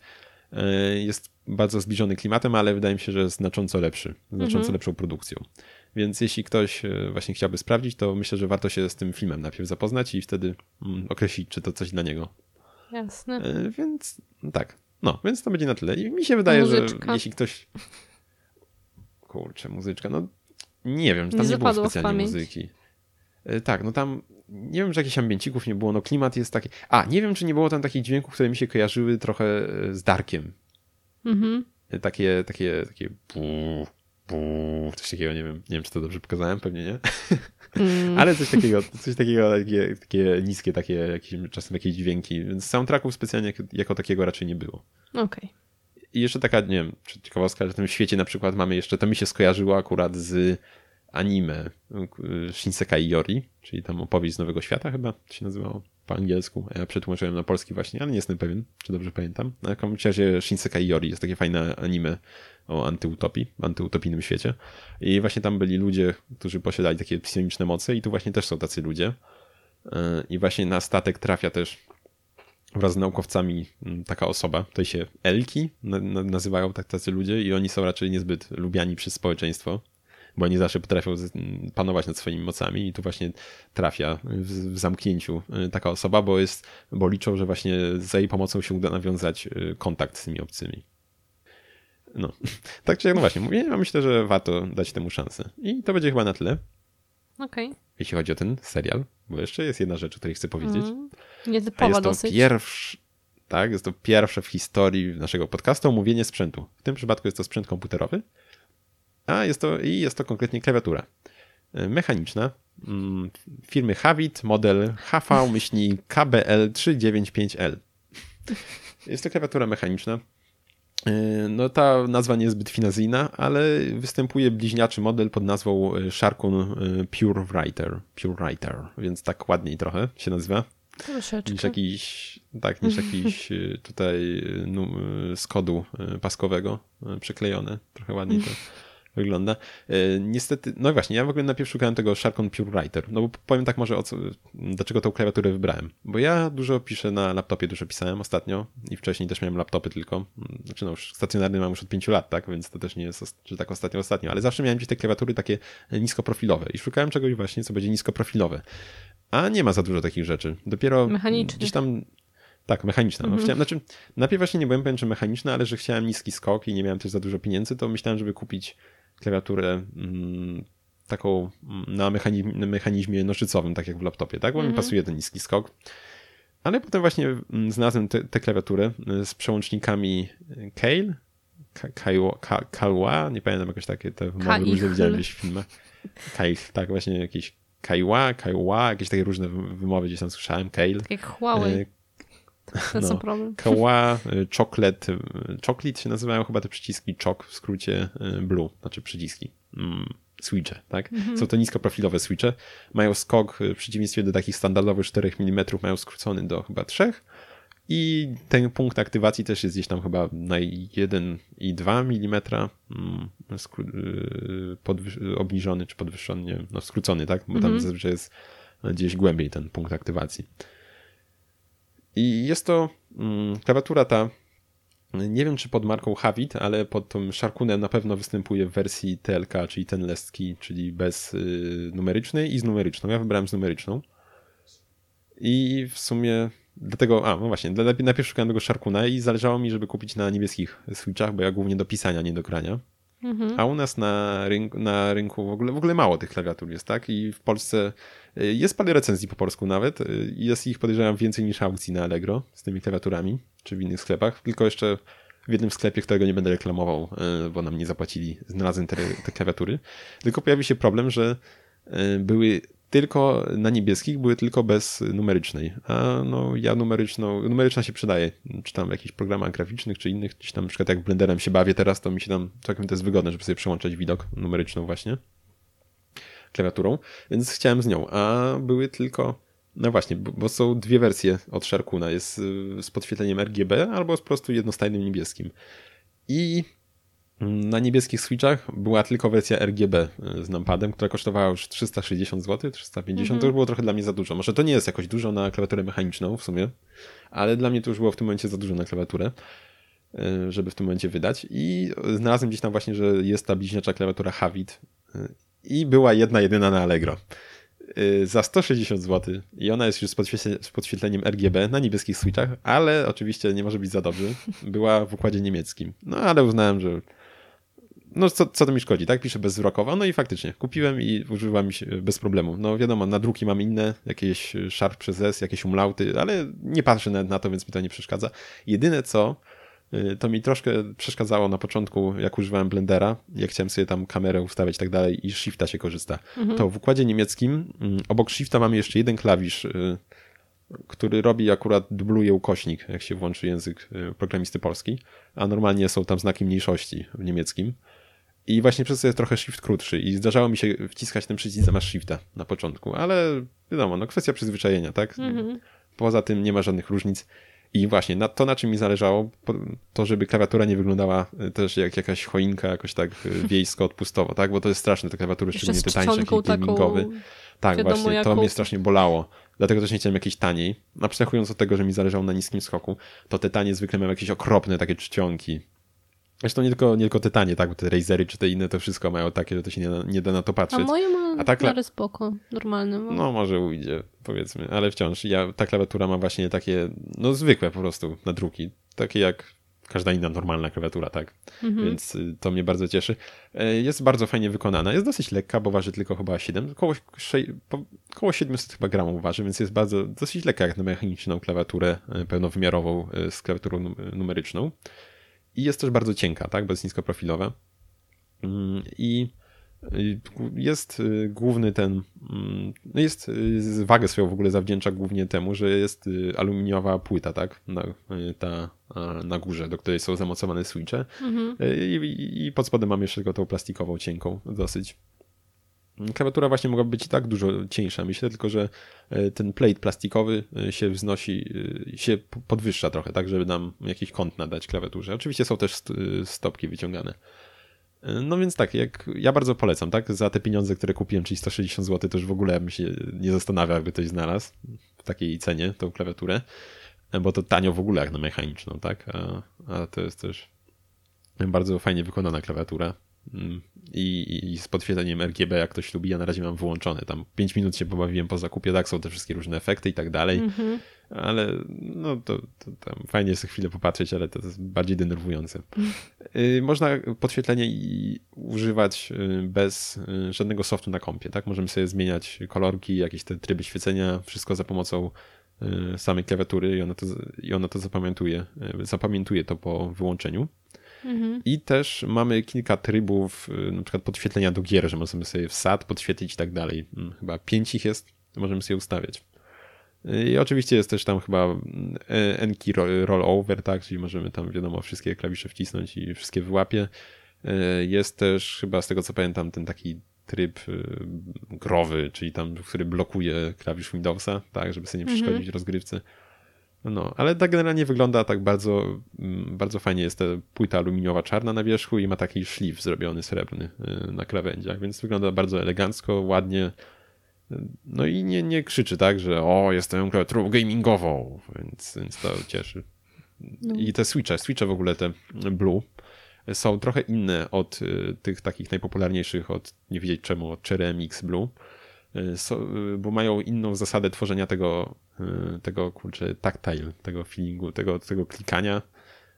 Jest bardzo zbliżony klimatem, ale wydaje mi się, że jest znacząco lepszy, znacząco mhm. lepszą produkcją. Więc jeśli ktoś e, właśnie chciałby sprawdzić, to myślę, że warto się z tym filmem najpierw zapoznać i wtedy mm, określić, czy to coś dla niego. Jasne. E, więc tak. No, więc to będzie na tyle. I mi się wydaje, muzyczka. że jeśli ktoś. Kurczę, muzyczka. No nie wiem, tam nie, nie było specjalnie muzyki. E, tak, no tam nie wiem, że jakichś ambiencików nie było, no klimat jest taki. A, nie wiem, czy nie było tam takich dźwięków, które mi się kojarzyły trochę z Darkiem. Mhm. Takie, takie, takie coś takiego, nie wiem, nie wiem, czy to dobrze pokazałem, pewnie nie. Mm. Ale coś takiego, coś takiego, takie, takie niskie, takie jakieś, czasem jakieś dźwięki, więc soundtracków specjalnie jako, takiego raczej nie było. Okej. Okay. I jeszcze taka, nie wiem, ciekawostka, że w tym świecie na przykład mamy jeszcze, to mi się skojarzyło akurat z anime Shinsekai Yori, czyli tam opowieść z Nowego Świata chyba się nazywało po angielsku. Ja przetłumaczyłem na polski właśnie, ale nie jestem pewien, czy dobrze pamiętam. Na jakim razie Shinsekai Yori jest takie fajne anime o antyutopii, antyutopijnym świecie. I właśnie tam byli ludzie, którzy posiadali takie psioniczne moce i tu właśnie też są tacy ludzie. E, I właśnie na statek trafia też wraz z naukowcami taka osoba. Tutaj się Elki nazywają tak tacy ludzie i oni są raczej niezbyt lubiani przez społeczeństwo, bo oni zawsze potrafią panować nad swoimi mocami i tu właśnie trafia w, w zamknięciu e, taka osoba, bo jest, bo liczą, że właśnie za jej pomocą się uda nawiązać e, kontakt z tymi obcymi. No, tak czy jak, no właśnie, mówię, myślę, że warto dać temu szansę. I to będzie chyba na tyle. Okej. Okay. Jeśli chodzi o ten serial, bo jeszcze jest jedna rzecz, o której chcę powiedzieć. Mm, nietypowa jest to dosyć. Pierwszy, tak, jest to pierwsze w historii naszego podcastu omówienie sprzętu. W tym przypadku jest to sprzęt komputerowy, a jest to, i jest to konkretnie klawiatura e, mechaniczna mm, firmy Havit, model HV-KBL395L. Jest to klawiatura mechaniczna, no ta nazwa nie jest zbyt finazyjna, ale występuje bliźniaczy model pod nazwą e, Sharkun e, Pure Writer, Pure Writer, więc tak ładniej trochę się nazywa. Troszeczkę. Niż jakiś, tak, niż jakiś tutaj no, z kodu paskowego przyklejone. Trochę ładniej to wygląda. E, niestety, no właśnie, ja w ogóle najpierw szukałem tego Sharkon Pure Writer. No bo powiem tak może, o co, dlaczego tą klawiaturę wybrałem. Bo ja dużo piszę na laptopie, dużo pisałem ostatnio i wcześniej też miałem laptopy tylko. Znaczy no już stacjonarny mam już od pięciu lat, tak, więc to też nie jest, że tak ostatnio, ostatnio, ale zawsze miałem gdzieś te klawiatury takie niskoprofilowe i szukałem czegoś właśnie, co będzie niskoprofilowe. A nie ma za dużo takich rzeczy. Dopiero Mechaniczny. gdzieś tam tak, mechaniczna. No, mhm. chciałem, znaczy, najpierw właśnie nie byłem pewien, czy mechaniczna, ale że chciałem niski skok i nie miałem też za dużo pieniędzy, to myślałem, żeby kupić klawiaturę mm, taką mm, na mechanizmie, nożycowym, tak jak w laptopie, tak? Bo mm -hmm. mi mhm. pasuje ten niski skok. Ale potem właśnie mm, znalazłem tę klawiaturę y, z przełącznikami Kale, Kalwa, nie pamiętam jakoś takie te wymowy różne widziałem gdzieś w filmach. Kale, tak, właśnie jakieś Kaiwa, Kaiwa, jakieś takie różne wymowy gdzieś tam słyszałem, Kale. Tak jak Huawei. Y, to no, problem. Kała, y, chocolate, y, chocolate się nazywają chyba te przyciski chok w skrócie y, blue, znaczy przyciski. Mm, switche, tak? Mhm. Są to niskoprofilowe switche. Mają skok w przeciwieństwie do takich standardowych 4 mm, mają skrócony do chyba 3 i ten punkt aktywacji też jest gdzieś tam chyba na 1,2 mm obniżony czy podwyższony, no skrócony, tak? Bo tam mhm. zazwyczaj jest gdzieś głębiej ten punkt aktywacji. I jest to mm, klawiatura ta, nie wiem czy pod marką Havit, ale pod tym Sharkunem na pewno występuje w wersji TLK, czyli ten lestki, czyli bez y, numerycznej i z numeryczną. Ja wybrałem z numeryczną. I w sumie dlatego, a no właśnie, najpierw szukałem tego Sharkuna i zależało mi, żeby kupić na niebieskich switchach, bo ja głównie do pisania, nie do grania. Mhm. A u nas na rynku, na rynku w, ogóle, w ogóle mało tych klawiatur jest, tak? I w Polsce y, jest parę recenzji po polsku nawet. Y, jest ich podejrzewam więcej niż aukcji na Allegro z tymi klawiaturami, czy w innych sklepach. Tylko jeszcze w jednym sklepie, którego nie będę reklamował, y, bo nam nie zapłacili, znalazłem te, te klawiatury. Tylko pojawił się problem, że były tylko na niebieskich były tylko bez numerycznej. A no ja numeryczną, numeryczna się przydaje, czy tam w jakichś programach graficznych, czy innych, czy tam na przykład jak Blenderem się bawię teraz, to mi się tam całkiem to jest wygodne, żeby sobie przełączać widok numeryczną właśnie klawiaturą, więc chciałem z nią, a były tylko no właśnie, bo są dwie wersje od Sharkuna. Jest y, z podświetleniem RGB albo z prostu jednostajnym niebieskim. I na niebieskich switchach była tylko wersja RGB y, z numpadem, która kosztowała już 360 zł, 350. Mhm. To już było trochę dla mnie za dużo. Może to nie jest jakoś dużo na klawiaturę mechaniczną w sumie, ale dla mnie to już było w tym momencie za dużo na klawiaturę, y, żeby w tym momencie wydać. I znalazłem gdzieś tam właśnie, że jest ta bliźniacza klawiatura Havit i była jedna jedyna na Allegro. Y, za 160 zł i ona jest już z, podświetle, z podświetleniem RGB na niebieskich switchach, ale oczywiście nie może być za dobrze. Była w układzie niemieckim. No ale uznałem, że no co, co to mi szkodzi, tak? Piszę bezwzrokowo. No i faktycznie, kupiłem i używam bez problemu. No wiadomo, na druki mam inne, jakieś Sharp przez S, jakieś umlauty, ale nie patrzę nawet na to, więc mi to nie przeszkadza. Jedyne co, Y, to mi troszkę przeszkadzało na początku, jak używałem Blendera, jak chciałem sobie tam kamerę ustawiać i tak dalej i Shifta się korzysta. Mhm. To w układzie niemieckim mm, obok Shifta mamy jeszcze jeden klawisz, który robi akurat, dubluje ukośnik, jak się włączy język programisty polski, a normalnie są tam znaki mniejszości w niemieckim. I właśnie przez to jest trochę shift krótszy i zdarzało mi się wciskać ten przycisk zamiast shifta na początku, ale wiadomo, no kwestia przyzwyczajenia, tak? Mhm. Poza tym nie ma żadnych różnic. I właśnie na to, na czym mi zależało, to żeby klawiatura nie wyglądała e, też jak jakaś choinka, jakoś tak e, wiejsko-odpustowo, tak? Bo to jest straszne, te klawiatury, szczególnie te tańsze, taki gamingowy. Tak, właśnie, jaką... to mnie strasznie bolało. Dlatego też nie chciałem jakiejś taniej. Abstrahując od tego, że mi zależało na niskim skoku, to te tanie zwykle miały jakieś okropne takie czcionki. Zresztą nie tylko, nie tylko Tytanie, tak, bo te Razery czy te inne to wszystko mają takie, że to się nie, nie da na to patrzeć. A moje ma A ta kla... spoko, normalne. Bo... No może ujdzie, powiedzmy, ale wciąż ja, ta klawiatura ma właśnie takie, no zwykłe po prostu na druki, takie jak każda inna normalna klawiatura, tak? Mhm. Więc y, to mnie bardzo cieszy. E, jest bardzo fajnie wykonana. Jest dosyć lekka, bo waży tylko chyba 7, około, 6, około 700 chyba gramów waży, więc jest bardzo dosyć lekka jak na mechaniczną klawiaturę e, pełnowymiarową e, z klawiaturą numeryczną. I jest też bardzo cienka, tak, bo jest niskoprofilowa. Mm, I jest y, główny ten, mm, no jest, y, wagę swoją w ogóle zawdzięcza głównie temu, że jest y, aluminiowa płyta, tak, na, ta, na górze, do której są zamocowane switche mhm. I, i pod spodem mam jeszcze tylko tą plastikową, cienką dosyć. Klawiatura właśnie mogłaby być i tak dużo cieńsza. Myślę tylko, że e, ten plate plastikowy e, się wznosi, e, się podwyższa trochę, tak, żeby nam jakiś kąt nadać klawiaturze. Oczywiście są też stopki wyciągane. No więc tak, jak ja bardzo polecam, tak? Za te pieniądze, które kupiłem, czyli 160 zł, to już w ogóle bym się nie zastanawiał, jakby ktoś znalazł w takiej cenie tą klawiaturę, bo to tanio w ogóle jak na mechaniczną, tak? A, a to jest też bardzo fajnie wykonana klawiatura. Mm, i, i z podświetleniem RGB, jak ktoś lubi, ja na razie mam wyłączone. Tam 5 minut się pobawiłem po zakupie, tak, są te wszystkie różne efekty i tak dalej, mm -hmm. ale no to, to tam fajnie jest chwilę popatrzeć, ale to jest bardziej denerwujące. Mm. Można podświetlenie używać y, bez y, żadnego softu na kompie, tak? Możemy sobie zmieniać kolorki, jakieś te tryby świecenia, wszystko za pomocą samej klawiatury i ona to, i ona to zapamiętuje, zapamiętuje to po wyłączeniu. Mhm. I też mamy kilka trybów, y, na przykład podświetlenia do gier, że możemy sobie wsad podświetlić i tak dalej. Mm, chyba pięć ich jest, możemy sobie ustawiać. Y, I oczywiście jest też tam chyba N-key mm, rollover, tak, czyli możemy tam, wiadomo, wszystkie klawisze wcisnąć i wszystkie wyłapie. Y, jest też chyba z tego co pamiętam ten taki tryb growy, czyli tam, który blokuje klawisz Windowsa, tak, żeby sobie nie przeszkodzić mhm. rozgrywce. No, ale tak generalnie wygląda tak bardzo, mm, bardzo fajnie. Jest ta płyta aluminiowa czarna na wierzchu i ma taki szlif zrobiony srebrny y, na krawędziach, więc wygląda bardzo elegancko, ładnie. No i nie, nie krzyczy tak, że o, jestem klawiaturą gamingową, więc, więc to cieszy. No. I te switche, switche w ogóle te Blue są trochę inne od y, tych takich najpopularniejszych, od nie wiedzieć czemu, od Cherry MX Blue Y, y, bo mają inną zasadę tworzenia tego, tego kurczę, tactile, tego feelingu, tego, tego klikania,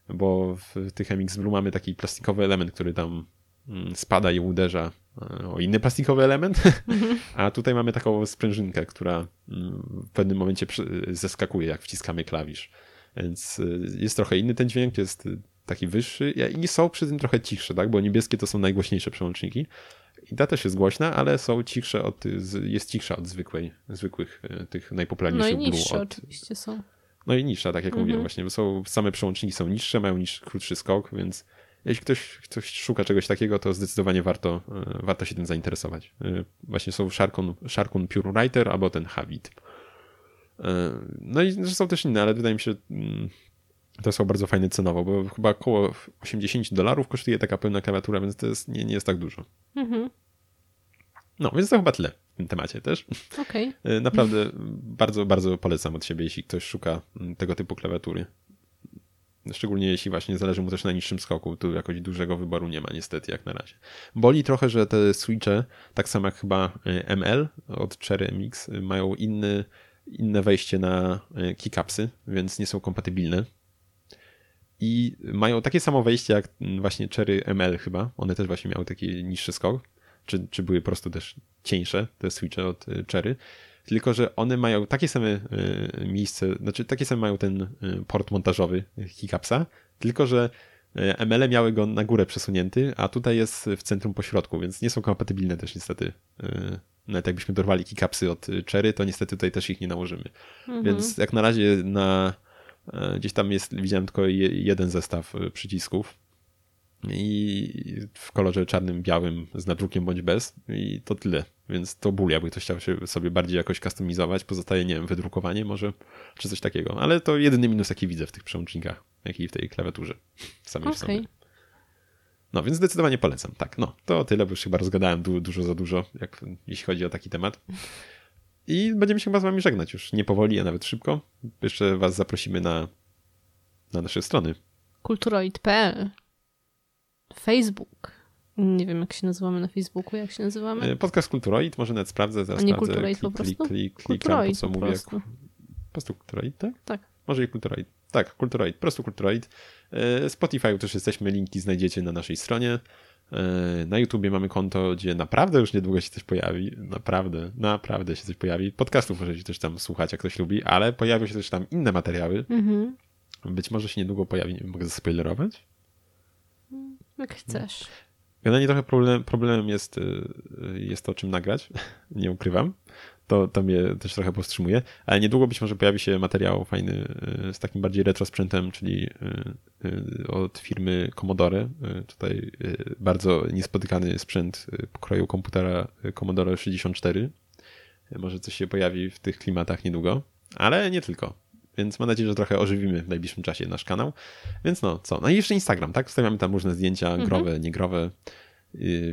bo w tych MX Blue mamy taki plastikowy element, który tam mm, spada i uderza o inny plastikowy element, mhm. a tutaj mamy taką sprężynkę, która mm, w pewnym momencie zeskakuje, jak wciskamy klawisz. Więc jest trochę inny ten dźwięk, jest taki wyższy i są przy tym trochę cichsze, tak? bo niebieskie to są najgłośniejsze przełączniki, I ta też jest głośna, ale są cichsze od, jest cichsza od zwykłej, zwykłych e, tych najpopularniejszych No i niższe od, oczywiście są. No i niższa, tak jak Mhm. mówiłem właśnie, bo są, same przełączniki są niższe, mają niższy, krótszy skok, więc jeśli ktoś, ktoś szuka czegoś takiego, to zdecydowanie warto, e, warto się tym zainteresować. E, Właśnie są Sharkun, Sharkun Pure Writer albo ten Havit. No i są też inne, ale wydaje mi się, mm, to są bardzo fajne cenowo, bo chyba około 80 dolarów kosztuje taka pełna klawiatura, więc to jest, nie, nie jest tak dużo. Mhm. No, więc to chyba tyle w tym temacie też. E, Naprawdę bardzo, bardzo polecam od siebie, jeśli ktoś szuka mm, tego typu klawiatury. Szczególnie jeśli właśnie zależy mu też na niższym skoku, tu jakoś dużego wyboru nie ma niestety jak na razie. Boli trochę, że te switche, tak samo jak chyba e, ML od Cherry MX, e, mają inny, inne wejście na e, keycapsy, więc nie są kompatybilne. I mają takie samo wejście jak właśnie Cherry ML chyba. One też właśnie miały taki niższy skok. Czy, czy były po prostu też cieńsze, te switche od y, Cherry. Tylko, że one mają takie same y, miejsce, znaczy takie same mają ten y, port montażowy keycapsa, tylko, że ML miały go na górę przesunięty, a tutaj jest w centrum pośrodku, więc nie są kompatybilne też niestety. Nawet jakbyśmy dorwali keycapsy od Cherry, to niestety tutaj też ich nie nałożymy. Mhm. Więc jak na razie na e, gdzieś tam jest, widziałem tylko je, jeden zestaw e, przycisków i w kolorze czarnym, białym z nadrukiem bądź bez i to tyle. Więc to ból, jakby ktoś chciał się sobie bardziej jakoś kustomizować, pozostaje, nie wiem, wydrukowanie może, czy coś takiego. Ale to jedyny minus, jaki widzę w tych przełącznikach, jak i w tej klawiaturze samej w sobie. No, więc zdecydowanie polecam. Tak, no, to tyle, bo już chyba rozgadałem du dużo za dużo, jak, jeśli chodzi o taki temat. I będziemy się chyba z wami żegnać już nie powoli, a nawet szybko. Jeszcze was zaprosimy na, na nasze strony. Kulturoid.pl Facebook. Nie wiem, jak się nazywamy na Facebooku, jak się nazywamy. E, Podcast Kulturoid, może nawet sprawdzę, zaraz A nie sprawdzę. Kulturoid po Klik, prostu? klik, klik, klikam, po co po mówię. prostu. Po prostu Kulturoid, tak? Tak. Może i Kulturoid. Tak, Kulturoid, po prostu Kulturoid. E, Spotify też jesteśmy, linki znajdziecie na naszej stronie. E, Na YouTubie mamy konto, gdzie naprawdę już niedługo się coś pojawi. Naprawdę, naprawdę się coś pojawi. Podcastów możecie też tam słuchać, jak ktoś lubi, ale pojawią się też tam inne materiały. Mhm. Być może się niedługo pojawi, nie wiem, mogę zaspoilerować? Jak chcesz. Generalnie trochę problem, problemem jest, y, jest to, czym nagrać. Nie ukrywam. To, to mnie też trochę powstrzymuje. Ale niedługo być może pojawi się materiał fajny y, z takim bardziej retro sprzętem, czyli y, y, od firmy Commodore. Tutaj bardzo niespotykany sprzęt pokroju komputera Commodore 64. Y, Może coś się pojawi w tych klimatach niedługo, ale nie tylko. Więc mam nadzieję, że trochę ożywimy w najbliższym czasie nasz kanał. Więc no, co? No i jeszcze Instagram, tak? Wstawiamy tam różne zdjęcia, growe, niegrowe,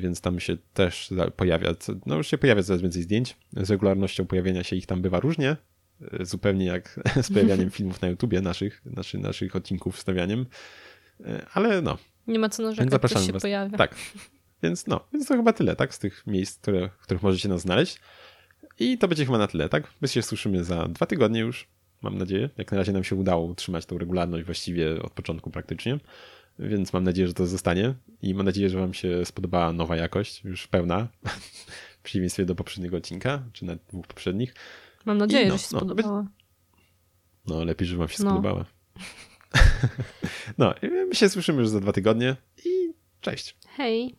więc tam się też pojawia, no już się pojawia coraz więcej zdjęć. Z regularnością pojawienia się ich tam bywa różnie, yy, zupełnie jak z pojawianiem filmów na YouTubie, naszych, naszy, naszych odcinków wstawianiem. Yy, Ale no, Nie ma co narzekać, zapraszamy się was. pojawia. Tak. Więc no, więc to chyba tyle, tak? Z tych miejsc, które, w których możecie nas znaleźć. I to będzie chyba na tyle, tak? My się słyszymy za dwa tygodnie już, mam nadzieję. Jak na razie nam się udało utrzymać tą regularność właściwie od początku praktycznie. Więc mam nadzieję, że to zostanie. I mam nadzieję, że Wam się spodobała nowa jakość, już pełna. W przeciwieństwie do poprzedniego odcinka, czy nawet dwóch poprzednich. Mam nadzieję, no, że się no, spodobała. No, lepiej, że Wam się No. spodobała. no, i my się słyszymy już za dwa tygodnie i cześć. Hej!